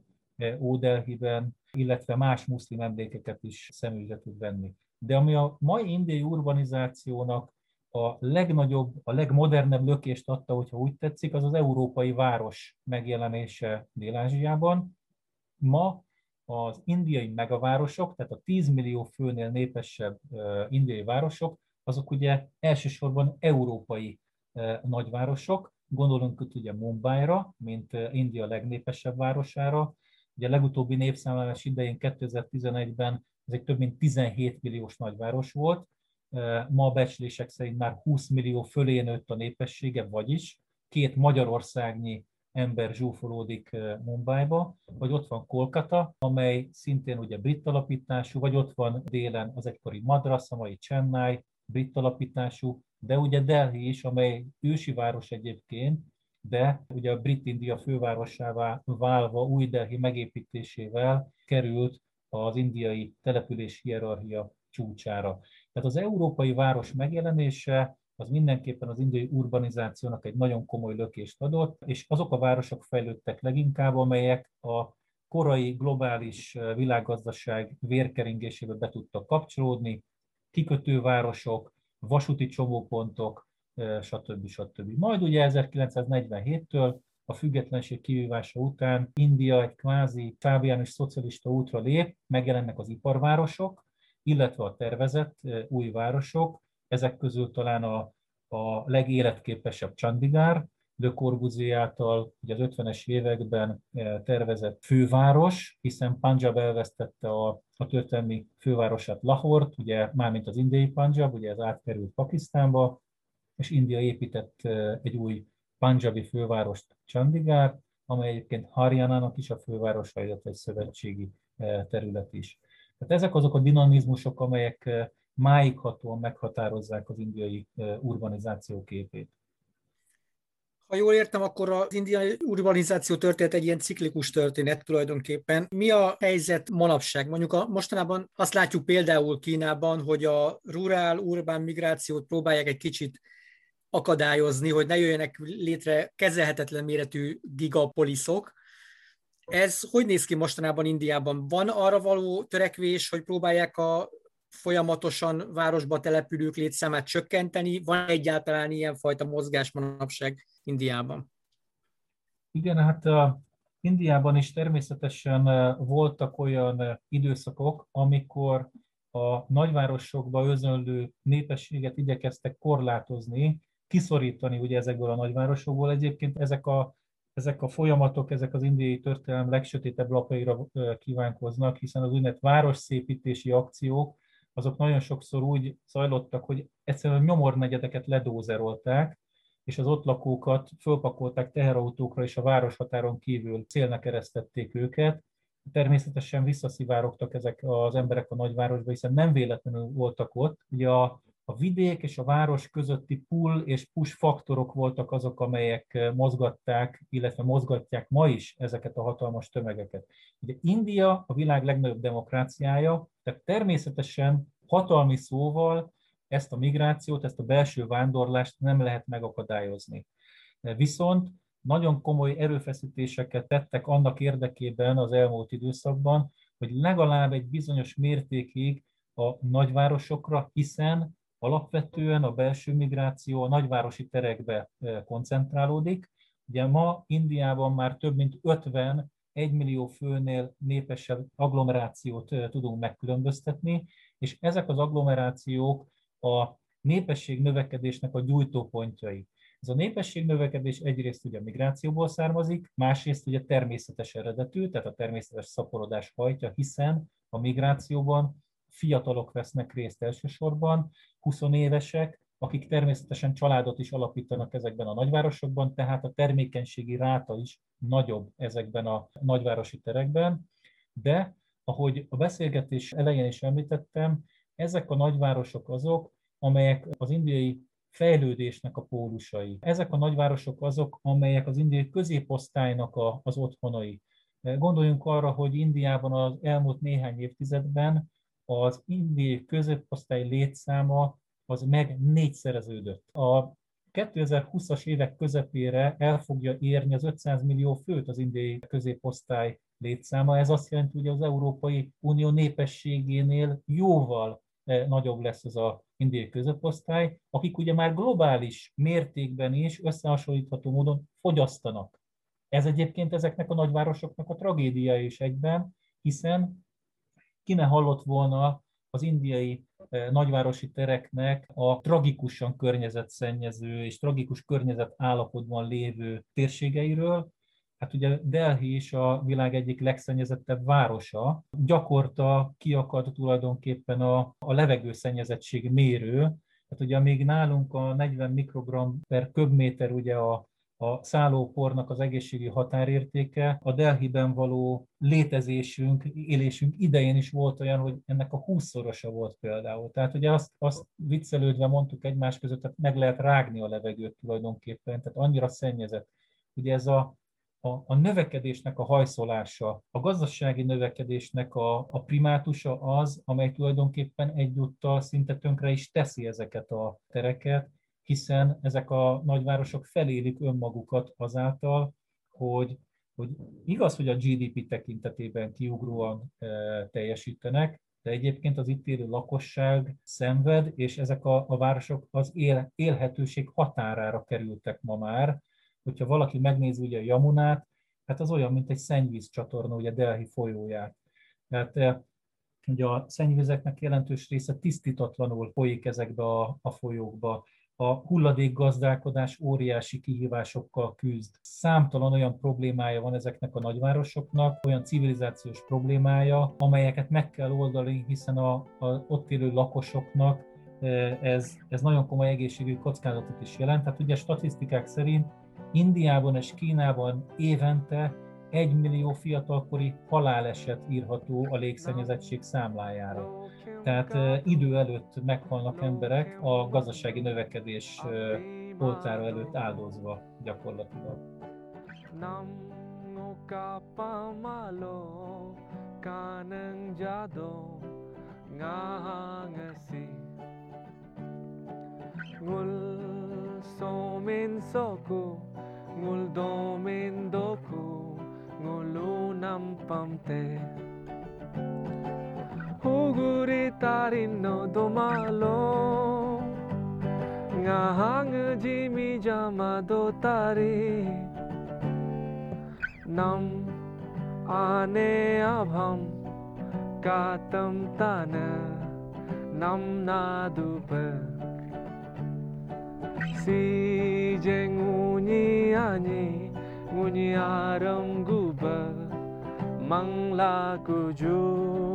Ódelhiben, illetve más muszlim emlékeket is szemügyre tud venni. De ami a mai indiai urbanizációnak a legnagyobb, a legmodernebb lökést adta, hogyha úgy tetszik, az az európai város megjelenése Dél-Ázsiában. Ma az indiai megavárosok, tehát a 10 millió főnél népesebb indiai városok, azok ugye elsősorban európai nagyvárosok, gondolunk itt ugye Mumbai-ra, mint India legnépesebb városára. Ugye a legutóbbi népszámlálás idején 2011-ben ez egy több mint 17 milliós nagyváros volt, ma a becslések szerint már 20 millió fölé nőtt a népessége, vagyis két Magyarországnyi ember zsúfolódik Mumbaiba, vagy ott van Kolkata, amely szintén ugye brit alapítású, vagy ott van délen az egykori Madras, a mai Chennai, brit alapítású, de ugye Delhi is, amely ősi város egyébként, de ugye a Brit-India fővárosává válva új Delhi megépítésével került az indiai település hierarchia csúcsára. Tehát az európai város megjelenése az mindenképpen az indiai urbanizációnak egy nagyon komoly lökést adott, és azok a városok fejlődtek leginkább, amelyek a korai globális világgazdaság vérkeringésébe be tudtak kapcsolódni, kikötővárosok, vasúti csomópontok, stb. stb. Majd ugye 1947-től a függetlenség kivívása után India egy kvázi fábiánus szocialista útra lép, megjelennek az iparvárosok, illetve a tervezett új városok, ezek közül talán a, a legéletképesebb Chandigarh, Le Corbusier által ugye az 50-es években tervezett főváros, hiszen Punjab elvesztette a, a történelmi fővárosát Lahort, ugye mármint az indiai Punjab, ugye ez átkerült Pakisztánba, és India épített egy új Punjabi fővárost Chandigarh, amely egyébként Haryanának is a fővárosa, illetve egy szövetségi terület is. Tehát ezek azok a dinamizmusok, amelyek máighatóan meghatározzák az indiai urbanizáció képét. Ha jól értem, akkor az indiai urbanizáció történet egy ilyen ciklikus történet tulajdonképpen. Mi a helyzet manapság? Mondjuk a, mostanában azt látjuk például Kínában, hogy a rurál-urbán migrációt próbálják egy kicsit akadályozni, hogy ne jöjjenek létre kezelhetetlen méretű gigapoliszok. Ez hogy néz ki mostanában Indiában? Van arra való törekvés, hogy próbálják a folyamatosan városba települők létszámát csökkenteni? Van egyáltalán ilyenfajta mozgás manapság Indiában? Igen, hát a Indiában is természetesen voltak olyan időszakok, amikor a nagyvárosokba özönlő népességet igyekeztek korlátozni, kiszorítani ugye ezekből a nagyvárosokból. Egyébként ezek a, ezek a folyamatok, ezek az indiai történelem legsötétebb lapaira kívánkoznak, hiszen az úgynevezett városszépítési akciók, azok nagyon sokszor úgy zajlottak, hogy egyszerűen a nyomornegyedeket ledózerolták, és az ott lakókat fölpakolták teherautókra, és a városhatáron kívül célnak eresztették őket. Természetesen visszaszivárogtak ezek az emberek a nagyvárosba, hiszen nem véletlenül voltak ott. Ugye a a vidék és a város közötti pull és push faktorok voltak azok, amelyek eh, mozgatták, illetve mozgatják ma is ezeket a hatalmas tömegeket. Ugye India a világ legnagyobb demokráciája, tehát természetesen hatalmi szóval ezt a migrációt, ezt a belső vándorlást nem lehet megakadályozni. Viszont nagyon komoly erőfeszítéseket tettek annak érdekében az elmúlt időszakban, hogy legalább egy bizonyos mértékig a nagyvárosokra, hiszen Alapvetően a belső migráció a nagyvárosi terekbe koncentrálódik. Ugye ma Indiában már több mint 50 1 millió főnél népesebb agglomerációt tudunk megkülönböztetni, és ezek az agglomerációk a népesség növekedésnek a gyújtópontjai. Ez a népesség növekedés egyrészt ugye migrációból származik, másrészt ugye természetes eredetű, tehát a természetes szaporodás hajtja, hiszen a migrációban fiatalok vesznek részt elsősorban, 20 évesek, akik természetesen családot is alapítanak ezekben a nagyvárosokban, tehát a termékenységi ráta is nagyobb ezekben a nagyvárosi terekben, de ahogy a beszélgetés elején is említettem, ezek a nagyvárosok azok, amelyek az indiai fejlődésnek a pólusai. Ezek a nagyvárosok azok, amelyek az indiai középosztálynak a, az otthonai. Gondoljunk arra, hogy Indiában az elmúlt néhány évtizedben az indiai középosztály létszáma az meg négyszereződött. A 2020-as évek közepére el fogja érni az 500 millió főt az indiai középosztály létszáma. Ez azt jelenti, hogy az Európai Unió népességénél jóval eh, nagyobb lesz ez a indiai középosztály, akik ugye már globális mértékben is összehasonlítható módon fogyasztanak. Ez egyébként ezeknek a nagyvárosoknak a tragédia is egyben, hiszen ki ne hallott volna az indiai eh, nagyvárosi tereknek a tragikusan környezetszennyező és tragikus környezet állapotban lévő térségeiről, Hát ugye Delhi is a világ egyik legszennyezettebb városa. Gyakorta kiakad tulajdonképpen a, a levegőszennyezettség mérő. Hát ugye még nálunk a 40 mikrogram per köbméter ugye a, a szállópornak az egészségi határértéke, a Delhiben való létezésünk, élésünk idején is volt olyan, hogy ennek a húszszorosa volt például. Tehát ugye azt, azt viccelődve mondtuk egymás között, tehát meg lehet rágni a levegőt tulajdonképpen, tehát annyira szennyezett. Ugye ez a a, a növekedésnek a hajszolása, a gazdasági növekedésnek a, a primátusa az, amely tulajdonképpen egyúttal szinte tönkre is teszi ezeket a tereket, hiszen ezek a nagyvárosok felélik önmagukat azáltal, hogy, hogy igaz, hogy a GDP tekintetében kiugróan e, teljesítenek, de egyébként az itt élő lakosság szenved, és ezek a, a városok az él, élhetőség határára kerültek ma már, hogyha valaki megnézi ugye a Jamunát, hát az olyan, mint egy szennyvíz csatorna, ugye Delhi folyóját. Tehát eh, ugye a szennyvizeknek jelentős része tisztítatlanul folyik ezekbe a, a folyókba. A hulladékgazdálkodás óriási kihívásokkal küzd. Számtalan olyan problémája van ezeknek a nagyvárosoknak, olyan civilizációs problémája, amelyeket meg kell oldani, hiszen a, a ott élő lakosoknak eh, ez, ez nagyon komoly egészségügyi kockázatot is jelent. Tehát ugye statisztikák szerint Indiában és Kínában évente egy millió fiatalkori haláleset írható a légszennyezettség számlájára. Tehát idő előtt meghalnak emberek a gazdasági növekedés oltára előtt áldozva gyakorlatilag. ngul somin soku doku ngulunam pamte 후구리 딸인 너도 말로 나항 짐이 자마도 딸이 남 아내 아밤 까땀 따나 남나두벌 시제 운이 아니 운이 아름구바 망라구주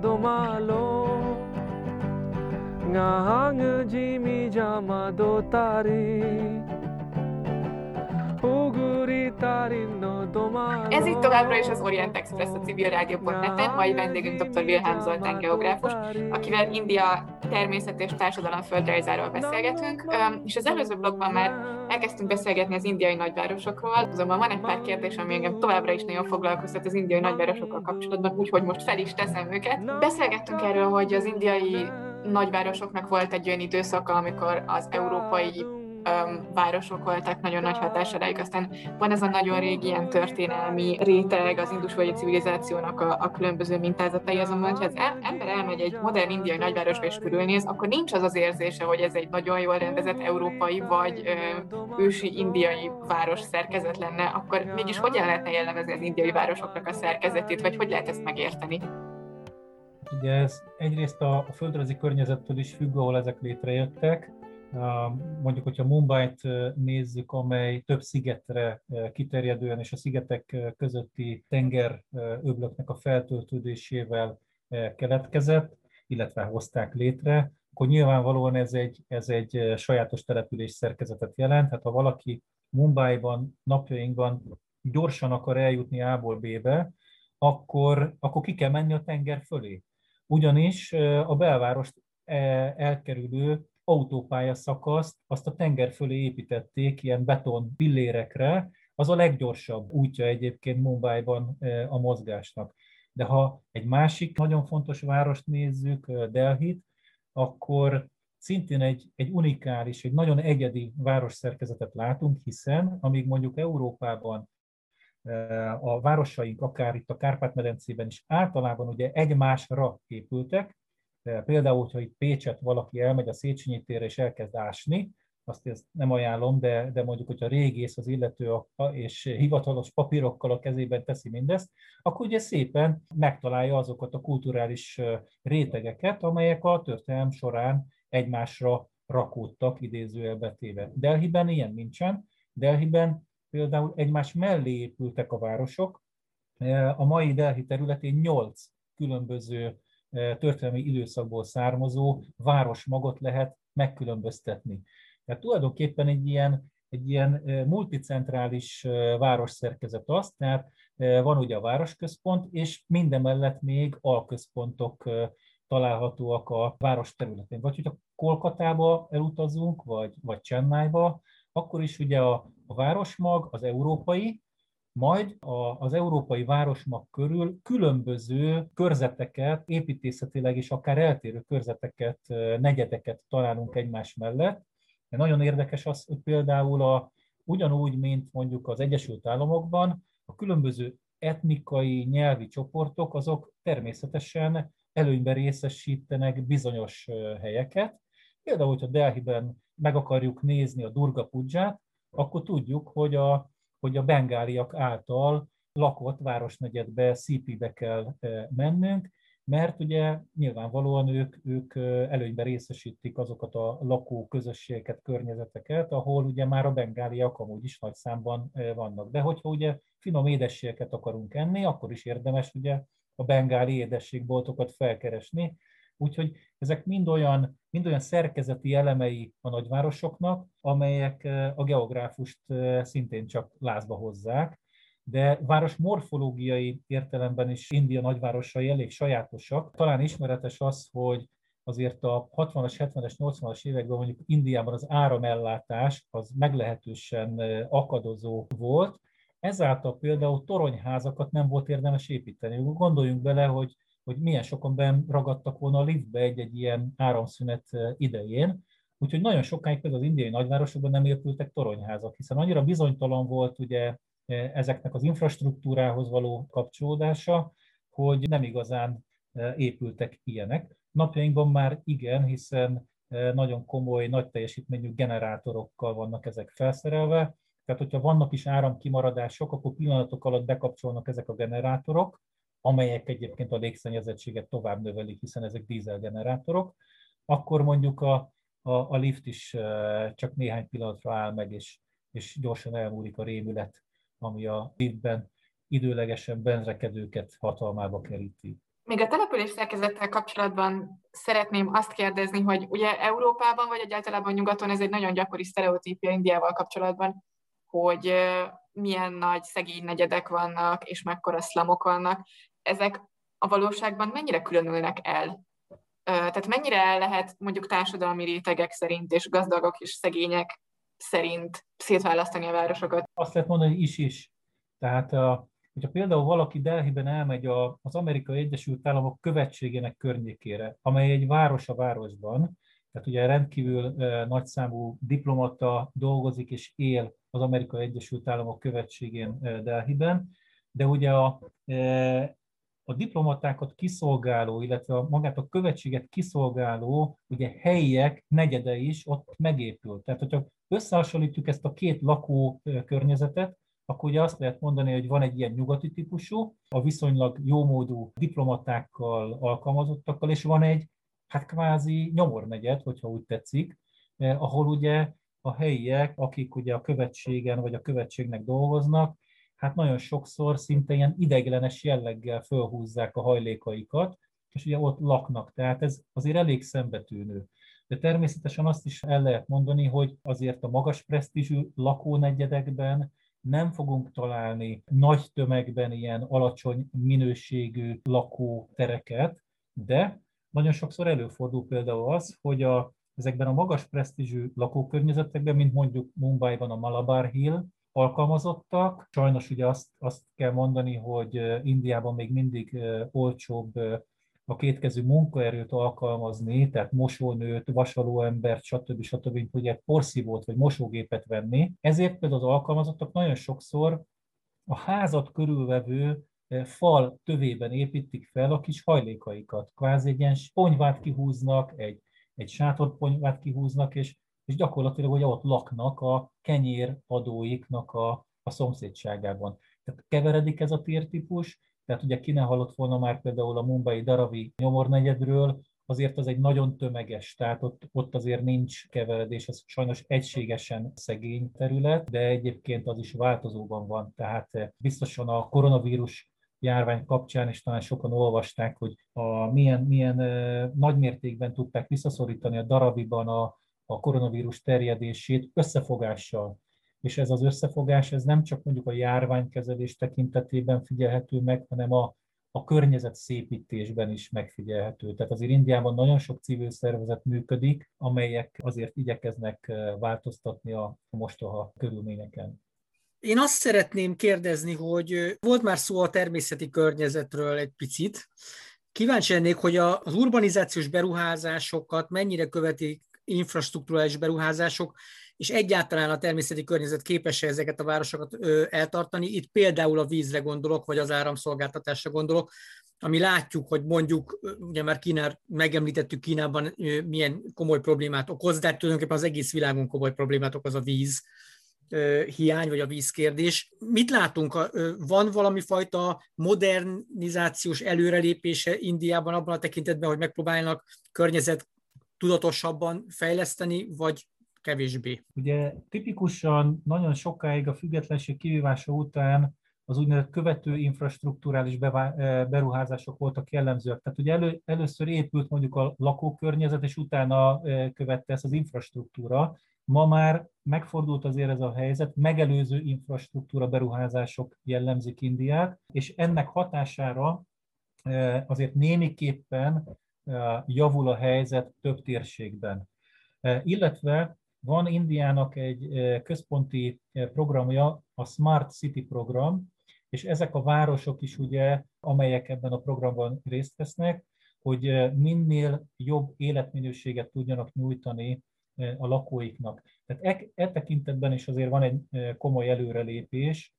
domalo. Ngahang jimi jama do tari. Ez itt továbbra is az Orient Express a civil rádió.net-en, mai vendégünk dr. Wilhelm Zoltán geográfus, akivel India természet és társadalom földrajzáról beszélgetünk, és az előző blogban már elkezdtünk beszélgetni az indiai nagyvárosokról, azonban van egy pár kérdés, ami engem továbbra is nagyon foglalkoztat az indiai nagyvárosokkal kapcsolatban, úgyhogy most fel is teszem őket. Beszélgettünk erről, hogy az indiai nagyvárosoknak volt egy olyan időszaka, amikor az európai um, városok voltak nagyon nagy hatása rájuk. Aztán van ez a nagyon régi ilyen történelmi réteg az indusvölgyi civilizációnak a, a különböző mintázatai, azonban, ha az ember elmegy egy modern indiai nagyvárosba és körülnéz, akkor nincs az az érzése, hogy ez egy nagyon jól rendezett európai vagy ö, ősi indiai város szerkezet lenne, akkor mégis hogyan lehetne jellemezni az indiai városoknak a szerkezetét, vagy hogy lehet ezt megérteni? Ugye ez egyrészt a, a földrajzi környezettől is függ, ahol ezek létrejöttek, Mondjuk, hogyha Mumbai-t nézzük, amely több szigetre kiterjedően és a szigetek közötti tengeröblöknek a feltöltődésével keletkezett, illetve hozták létre, akkor nyilvánvalóan ez egy, ez egy sajátos település szerkezetet jelent. Hát ha valaki Mumbai-ban napjainkban gyorsan akar eljutni A-ból B-be, akkor, akkor ki kell menni a tenger fölé. Ugyanis a belvárost elkerülő autópálya szakaszt azt a tenger fölé építették ilyen beton pillérekre, az a leggyorsabb útja egyébként Mumbai-ban a mozgásnak. De ha egy másik nagyon fontos várost nézzük, Delhit, akkor szintén egy, egy unikális, egy nagyon egyedi városszerkezetet látunk, hiszen amíg mondjuk Európában a városaink, akár itt a Kárpát-medencében is általában ugye egymásra épültek, például, hogyha itt Pécset valaki elmegy a Széchenyi térre és elkezd ásni, azt ezt nem ajánlom, de, de mondjuk, hogyha régész az illető és hivatalos papírokkal a kezében teszi mindezt, akkor ugye szépen megtalálja azokat a kulturális rétegeket, amelyek a történelem során egymásra rakódtak idézőjelbe téve. Delhiben ilyen nincsen. Delhiben például egymás mellé épültek a városok. A mai Delhi területén nyolc különböző történelmi időszakból származó városmagot lehet megkülönböztetni. Tehát tulajdonképpen egy ilyen, egy ilyen multicentrális városszerkezet az, tehát van ugye a városközpont, és mindemellett még alközpontok találhatóak a város területén. Vagy hogyha Kolkatába elutazunk, vagy, vagy Csennájba, akkor is ugye a, a városmag, az európai, majd az európai városmag körül különböző körzeteket, építészetileg is akár eltérő körzeteket, negyedeket találunk egymás mellett, de nagyon érdekes az, hogy például a, ugyanúgy, mint mondjuk az Egyesült Államokban, a különböző etnikai, nyelvi csoportok, azok természetesen előnyben részesítenek bizonyos helyeket. Például, hogyha Delhiben meg akarjuk nézni a Durga Pudzsát, akkor tudjuk, hogy a, hogy a bengáliak által lakott városnegyedbe, CP-be kell mennünk, mert ugye nyilvánvalóan ők, ők előnyben részesítik azokat a lakó közösségeket, környezeteket, ahol ugye már a bengáliak amúgy is nagy számban vannak. De hogyha ugye finom édességeket akarunk enni, akkor is érdemes ugye a bengáli édességboltokat felkeresni. Úgyhogy ezek mind olyan, mind olyan szerkezeti elemei a nagyvárosoknak, amelyek a geográfust szintén csak lázba hozzák, de város morfológiai értelemben is India nagyvárosai elég sajátosak. Talán ismeretes az, hogy azért a 60-as, 70-es, 80-as években mondjuk Indiában az áramellátás az meglehetősen akadozó volt, ezáltal például toronyházakat nem volt érdemes építeni. Gondoljunk bele, hogy, hogy milyen sokan ben ragadtak volna a liftbe egy-egy ilyen áramszünet idején, Úgyhogy nagyon sokáig például az indiai nagyvárosokban nem épültek toronyházak, hiszen annyira bizonytalan volt ugye ezeknek az infrastruktúrához való kapcsolódása, hogy nem igazán épültek ilyenek. Napjainkban már igen, hiszen nagyon komoly, nagy teljesítményű generátorokkal vannak ezek felszerelve, tehát hogyha vannak is áramkimaradások, akkor pillanatok alatt bekapcsolnak ezek a generátorok, amelyek egyébként a légszennyezettséget tovább növelik, hiszen ezek dízelgenerátorok, akkor mondjuk a, a, a lift is csak néhány pillanatra áll meg, és, és gyorsan elmúlik a rémület ami a liftben időlegesen benrekedőket hatalmába keríti. Még a település szerkezettel kapcsolatban szeretném azt kérdezni, hogy ugye Európában, vagy egyáltalán nyugaton ez egy nagyon gyakori sztereotípia Indiával kapcsolatban, hogy milyen nagy szegény negyedek vannak, és mekkora szlamok vannak. Ezek a valóságban mennyire különülnek el? Tehát mennyire el lehet mondjuk társadalmi rétegek szerint, és gazdagok és szegények szerint szétválasztani a városokat? Azt lehet mondani, hogy is-is. Tehát hogyha például valaki Delhiben elmegy az Amerikai Egyesült Államok követségének környékére, amely egy város a városban, tehát ugye rendkívül nagyszámú diplomata dolgozik és él az Amerikai Egyesült Államok követségén Delhiben, de ugye a, a diplomatákat kiszolgáló, illetve a magát a követséget kiszolgáló ugye helyiek negyede is ott megépült. Tehát, hogyha összehasonlítjuk ezt a két lakó környezetet, akkor ugye azt lehet mondani, hogy van egy ilyen nyugati típusú, a viszonylag jómódú diplomatákkal, alkalmazottakkal, és van egy, hát kvázi nyomornegyed, hogyha úgy tetszik, eh, ahol ugye a helyiek, akik ugye a követségen vagy a követségnek dolgoznak, hát nagyon sokszor szinte ilyen ideiglenes jelleggel fölhúzzák a hajlékaikat, és ugye ott laknak, tehát ez azért elég szembetűnő. De természetesen azt is el lehet mondani, hogy azért a magas presztízsű lakónegyedekben nem fogunk találni nagy tömegben ilyen alacsony minőségű lakótereket, de nagyon sokszor előfordul például az, hogy a, ezekben a magas presztízsű lakókörnyezetekben, mint mondjuk Mumbai-ban a Malabar Hill, alkalmazottak. Sajnos ugye azt, azt kell mondani, hogy Indiában még mindig olcsóbb a kétkezű munkaerőt alkalmazni, tehát mosónőt, vasalóembert, stb. stb. hogy egy porszívót vagy mosógépet venni. Ezért például az alkalmazottak nagyon sokszor a házat körülvevő fal tövében építik fel a kis hajlékaikat. Kvázi egy ilyen ponyvát kihúznak, egy, egy sátorponyvát kihúznak, és, és gyakorlatilag hogy ott laknak a kenyéradóiknak a, a szomszédságában. Tehát keveredik ez a tértípus, tehát ugye ki ne hallott volna már például a Mumbai Daravi nyomornegyedről, azért az egy nagyon tömeges, tehát ott, ott azért nincs keveredés, ez sajnos egységesen szegény terület, de egyébként az is változóban van, tehát eh, biztosan a koronavírus járvány kapcsán, és talán sokan olvasták, hogy a, milyen, milyen e, nagymértékben tudták visszaszorítani a darabiban a, a koronavírus terjedését összefogással és ez az összefogás, ez nem csak mondjuk a járványkezelés tekintetében figyelhető meg, hanem a, a környezet szépítésben is megfigyelhető. Tehát azért Indiában nagyon sok civil szervezet működik, amelyek azért igyekeznek eh, változtatni a mostoha körülményeken. Én azt szeretném kérdezni, hogy eh, volt már szó a természeti környezetről egy picit. Kíváncsi lennék, hogy az urbanizációs beruházásokat mennyire követik infrastruktúrális beruházások, és egyáltalán a természeti környezet képes -e ezeket a városokat eltartani. Itt például a vízre gondolok, vagy az áramszolgáltatásra gondolok, ami látjuk, hogy mondjuk, ugye már Kínár, megemlítettük Kínában milyen komoly problémát okoz, de tulajdonképpen az egész világon komoly problémát okoz a víz hiány, vagy a vízkérdés. Mit látunk? Van valami fajta modernizációs előrelépése Indiában abban a tekintetben, hogy megpróbálnak környezet tudatosabban fejleszteni, vagy kevésbé? Ugye tipikusan nagyon sokáig a függetlenség kivívása után az úgynevezett követő infrastruktúrális eh, beruházások voltak jellemzőek. Tehát ugye elő, először épült mondjuk a lakókörnyezet, és utána eh, követte ezt az infrastruktúra. Ma már megfordult azért ez a helyzet, megelőző infrastruktúra beruházások jellemzik Indiát, és ennek hatására eh, azért némiképpen javul a helyzet több térségben. Illetve van Indiának egy központi programja, a Smart City program, és ezek a városok is ugye, amelyek ebben a programban részt vesznek, hogy minél jobb életminőséget tudjanak nyújtani a lakóiknak. Tehát e, e tekintetben is azért van egy komoly előrelépés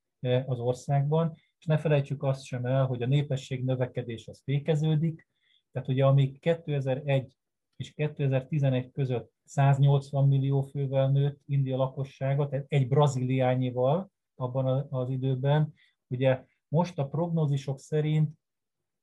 az országban, és ne felejtsük azt sem el, hogy a népesség növekedés az fékeződik, tehát ugye amíg 2001 és 2011 között 180 millió fővel nőtt India lakossága, tehát egy braziliányival abban az időben. Ugye most a prognózisok szerint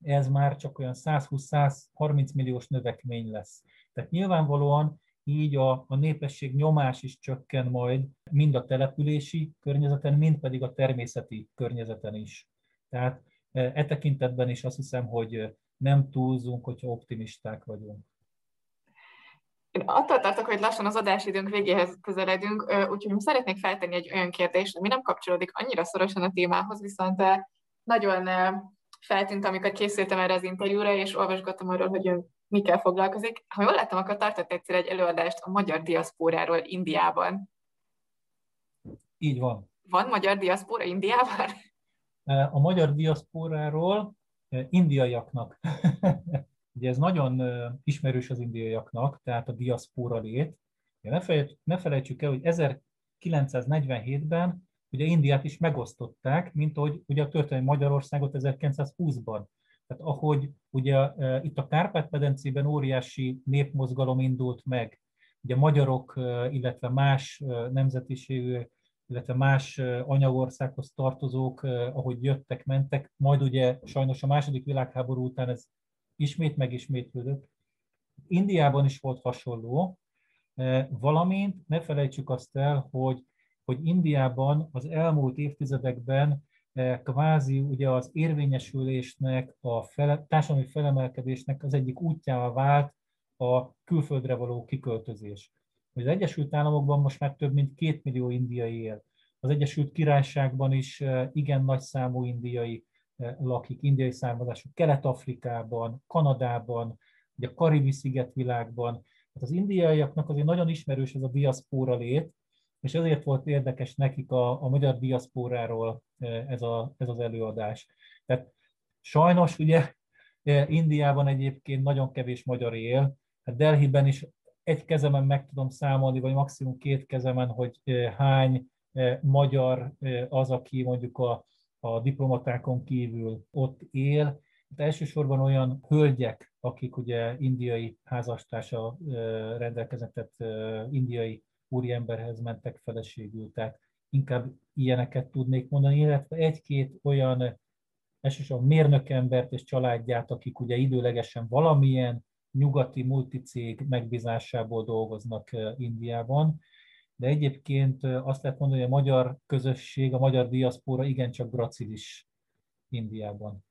ez már csak olyan 120-130 milliós növekmény lesz. Tehát nyilvánvalóan így a, a népesség nyomás is csökken majd mind a települési környezeten, mind pedig a természeti környezeten is. Tehát e, e tekintetben is azt hiszem, hogy nem túlzunk, hogyha optimisták vagyunk. Én attól tartok, hogy lassan az adásidőnk végéhez közeledünk, úgyhogy szeretnék feltenni egy olyan kérdést, ami nem kapcsolódik annyira szorosan a témához, viszont nagyon feltűnt, amikor készültem erre az interjúra, és olvasgattam arról, hogy ön mikkel foglalkozik. Ha jól láttam, akkor tartott egyszer egy előadást a magyar diaszpóráról Indiában. Így van. Van magyar diaszpóra Indiában? A magyar diaszpóráról indiaiaknak Ugye ez nagyon ismerős az indiaiaknak, tehát a diaszpóra lét. Ne, felejtsük, el, hogy 1947-ben ugye Indiát is megosztották, mint ahogy ugye a történelmi Magyarországot 1920-ban. Tehát ahogy ugye itt a Kárpát-medencében óriási népmozgalom indult meg, ugye magyarok, illetve más nemzetiségű, illetve más anyagországhoz tartozók, ahogy jöttek, mentek, majd ugye sajnos a második világháború után ez ismét megismétlődött. Indiában is volt hasonló, valamint ne felejtsük azt el, hogy, hogy Indiában az elmúlt évtizedekben kvázi ugye az érvényesülésnek, a fele, társadalmi felemelkedésnek az egyik útjával vált a külföldre való kiköltözés. Az Egyesült Államokban most már több mint két millió indiai él. Az Egyesült Királyságban is igen nagy számú indiai lakik, indiai származású, Kelet-Afrikában, Kanadában, ugye a Karibi szigetvilágban. Tehát az indiaiaknak azért nagyon ismerős ez a diaszpóra lét, és ezért volt érdekes nekik a, a magyar diaszpóráról ez, a, ez az előadás. Tehát sajnos ugye Indiában egyébként nagyon kevés magyar él, hát Delhiben is egy kezemen meg tudom számolni, vagy maximum két kezemen, hogy hány magyar az, aki mondjuk a, a diplomatákon kívül ott él. De elsősorban olyan hölgyek, akik ugye indiai házastársa rendelkeznek, tehát indiai úriemberhez mentek feleségül, tehát inkább ilyeneket tudnék mondani, illetve egy-két olyan elsősorban mérnökembert és családját, akik ugye időlegesen valamilyen nyugati multicég megbízásából dolgoznak Indiában, de egyébként azt lehet mondani, hogy a magyar közösség, a magyar diaszpóra igencsak gracilis Indiában.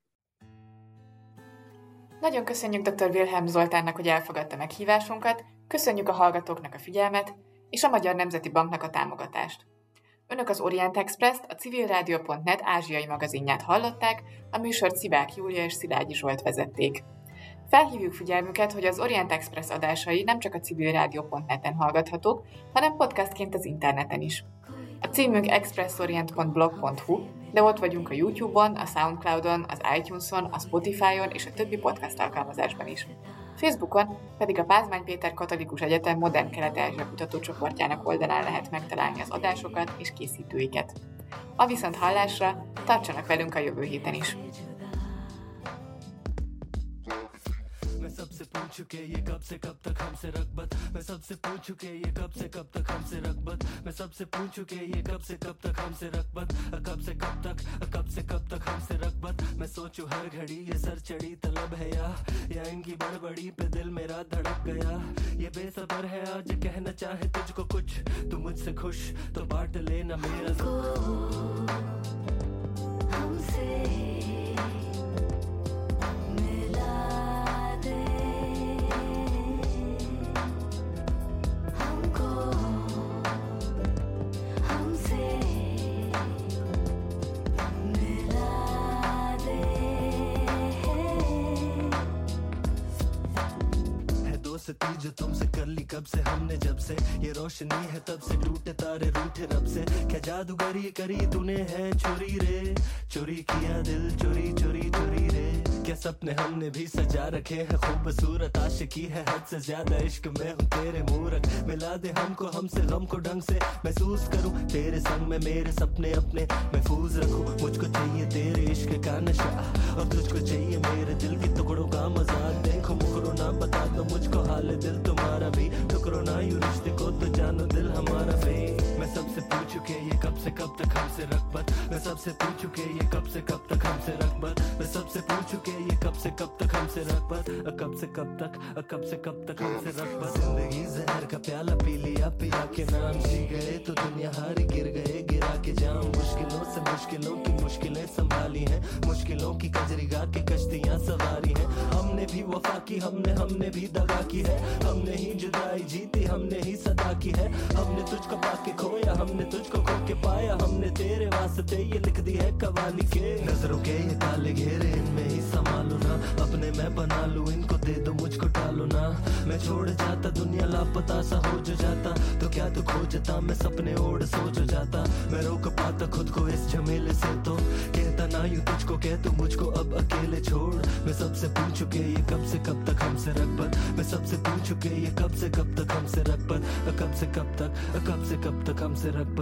Nagyon köszönjük dr. Wilhelm Zoltánnak, hogy elfogadta meghívásunkat, köszönjük a hallgatóknak a figyelmet, és a Magyar Nemzeti Banknak a támogatást. Önök az Orient Express-t, a civilrádió.net ázsiai magazinját hallották, a műsort Szivák Júlia és Szilágyi Zsolt vezették. Felhívjuk figyelmüket, hogy az Orient Express adásai nem csak a civilrádió.net-en hallgathatók, hanem podcastként az interneten is. A címünk expressorient.blog.hu, de ott vagyunk a YouTube-on, a Soundcloud-on, az iTunes-on, a Spotify-on és a többi podcast alkalmazásban is. Facebookon pedig a Pázmány Péter Katolikus Egyetem Modern Kelet-Ázsia kutatócsoportjának oldalán lehet megtalálni az adásokat és készítőiket. A viszont hallásra tartsanak velünk a jövő héten is! पूछू के ये कब से कब तक हमसे रखबत मैं सबसे पूछू के ये कब से कब तक हमसे रखबत मैं सबसे पूछू के ये कब से कब तक हमसे रखबत कब से कब तक कब से कब तक हमसे रखबत मैं सोचू हर घड़ी ये सर चढ़ी तलब है या? या इनकी बड़बड़ी पे दिल मेरा धड़क गया? ये बेसबर है आज, कहना चाहे तुझको कुछ। तू मुझसे खुश तो बांट लेना मेरा। हमसे दोस्ती जो तुमसे कर ली कब से हमने जब से? ये रोशनी है तब से टूटे तारे रूठे रब से। क्या जादूगरी करी तूने है चोरी रे? चोरी किया दिल, चोरी चोरी चोरी क्या सपने हमने भी सजा रखे हैं। खूबसूरत आशिकी है, हद से ज़्यादा इश्क में हूँ तेरे मूरत मिला दे हमको, हमसे गम को ढंग से महसूस करूँ। तेरे संग में मेरे सपने अपने महफूज रखूँ। मुझको चाहिए तेरे इश्क का नशा, और तुझको चाहिए मेरे दिल के टुकड़ों का मज़ाक देखो, मुकरो ना बता दो मुझको, हाल दिल तुम्हारा भी टुकड़ो ना। यू रिश्ते को तो जानो दिल सबसे पूछू के ये कब से कब तक हमसे रखबत मैं सबसे पूछू के ये कब से कब तक हमसे रखबत मैं सबसे पूछू के ये कब से कब तक हमसे रखबत कब से कब तक कब से कब तक हमसे रखबत ज़िंदगी जहर का प्याला पी लिया, पिया के नाम जी गए। तो दुनिया हारी गिर गए, गिरा के जाम मुश्किलों से मुश्किलों की मुश्किलें संभाली हैं। मुश्किलों की कजरी गा के कश्तियाँ सवारी हैं। हमने भी वफा की, हमने हमने भी दगा की है। हमने ही जुदाई जीती, हमने ही सदा की है। हमने तुझको पाके खोया, हमने तुझको खो के पाया हमने तेरे वास्ते, ये लिख दी है कवाली के। नज़रों के ये ताले घेरे, इनमें ही संभालू ना। अपने मैं बना लू, इनको दे दो, मुझको टालू ना। मैं छोड़ जाता, दुनिया लापता, सा हो जो जाता। तो क्या तू खोजता, मैं सपने ओढ़ सोच जाता। मैं रोक पाता खुद को इस झमेले से तो। कहता ना यू तुझको कह तू मुझको अब अकेले छोड़। मैं सबसे पूछ के ये कब से कब तक हमसे रख मैं सबसे पूछ के ये कब से कब तक हमसे रख कब से कब तक कब से कब तक हमसे रख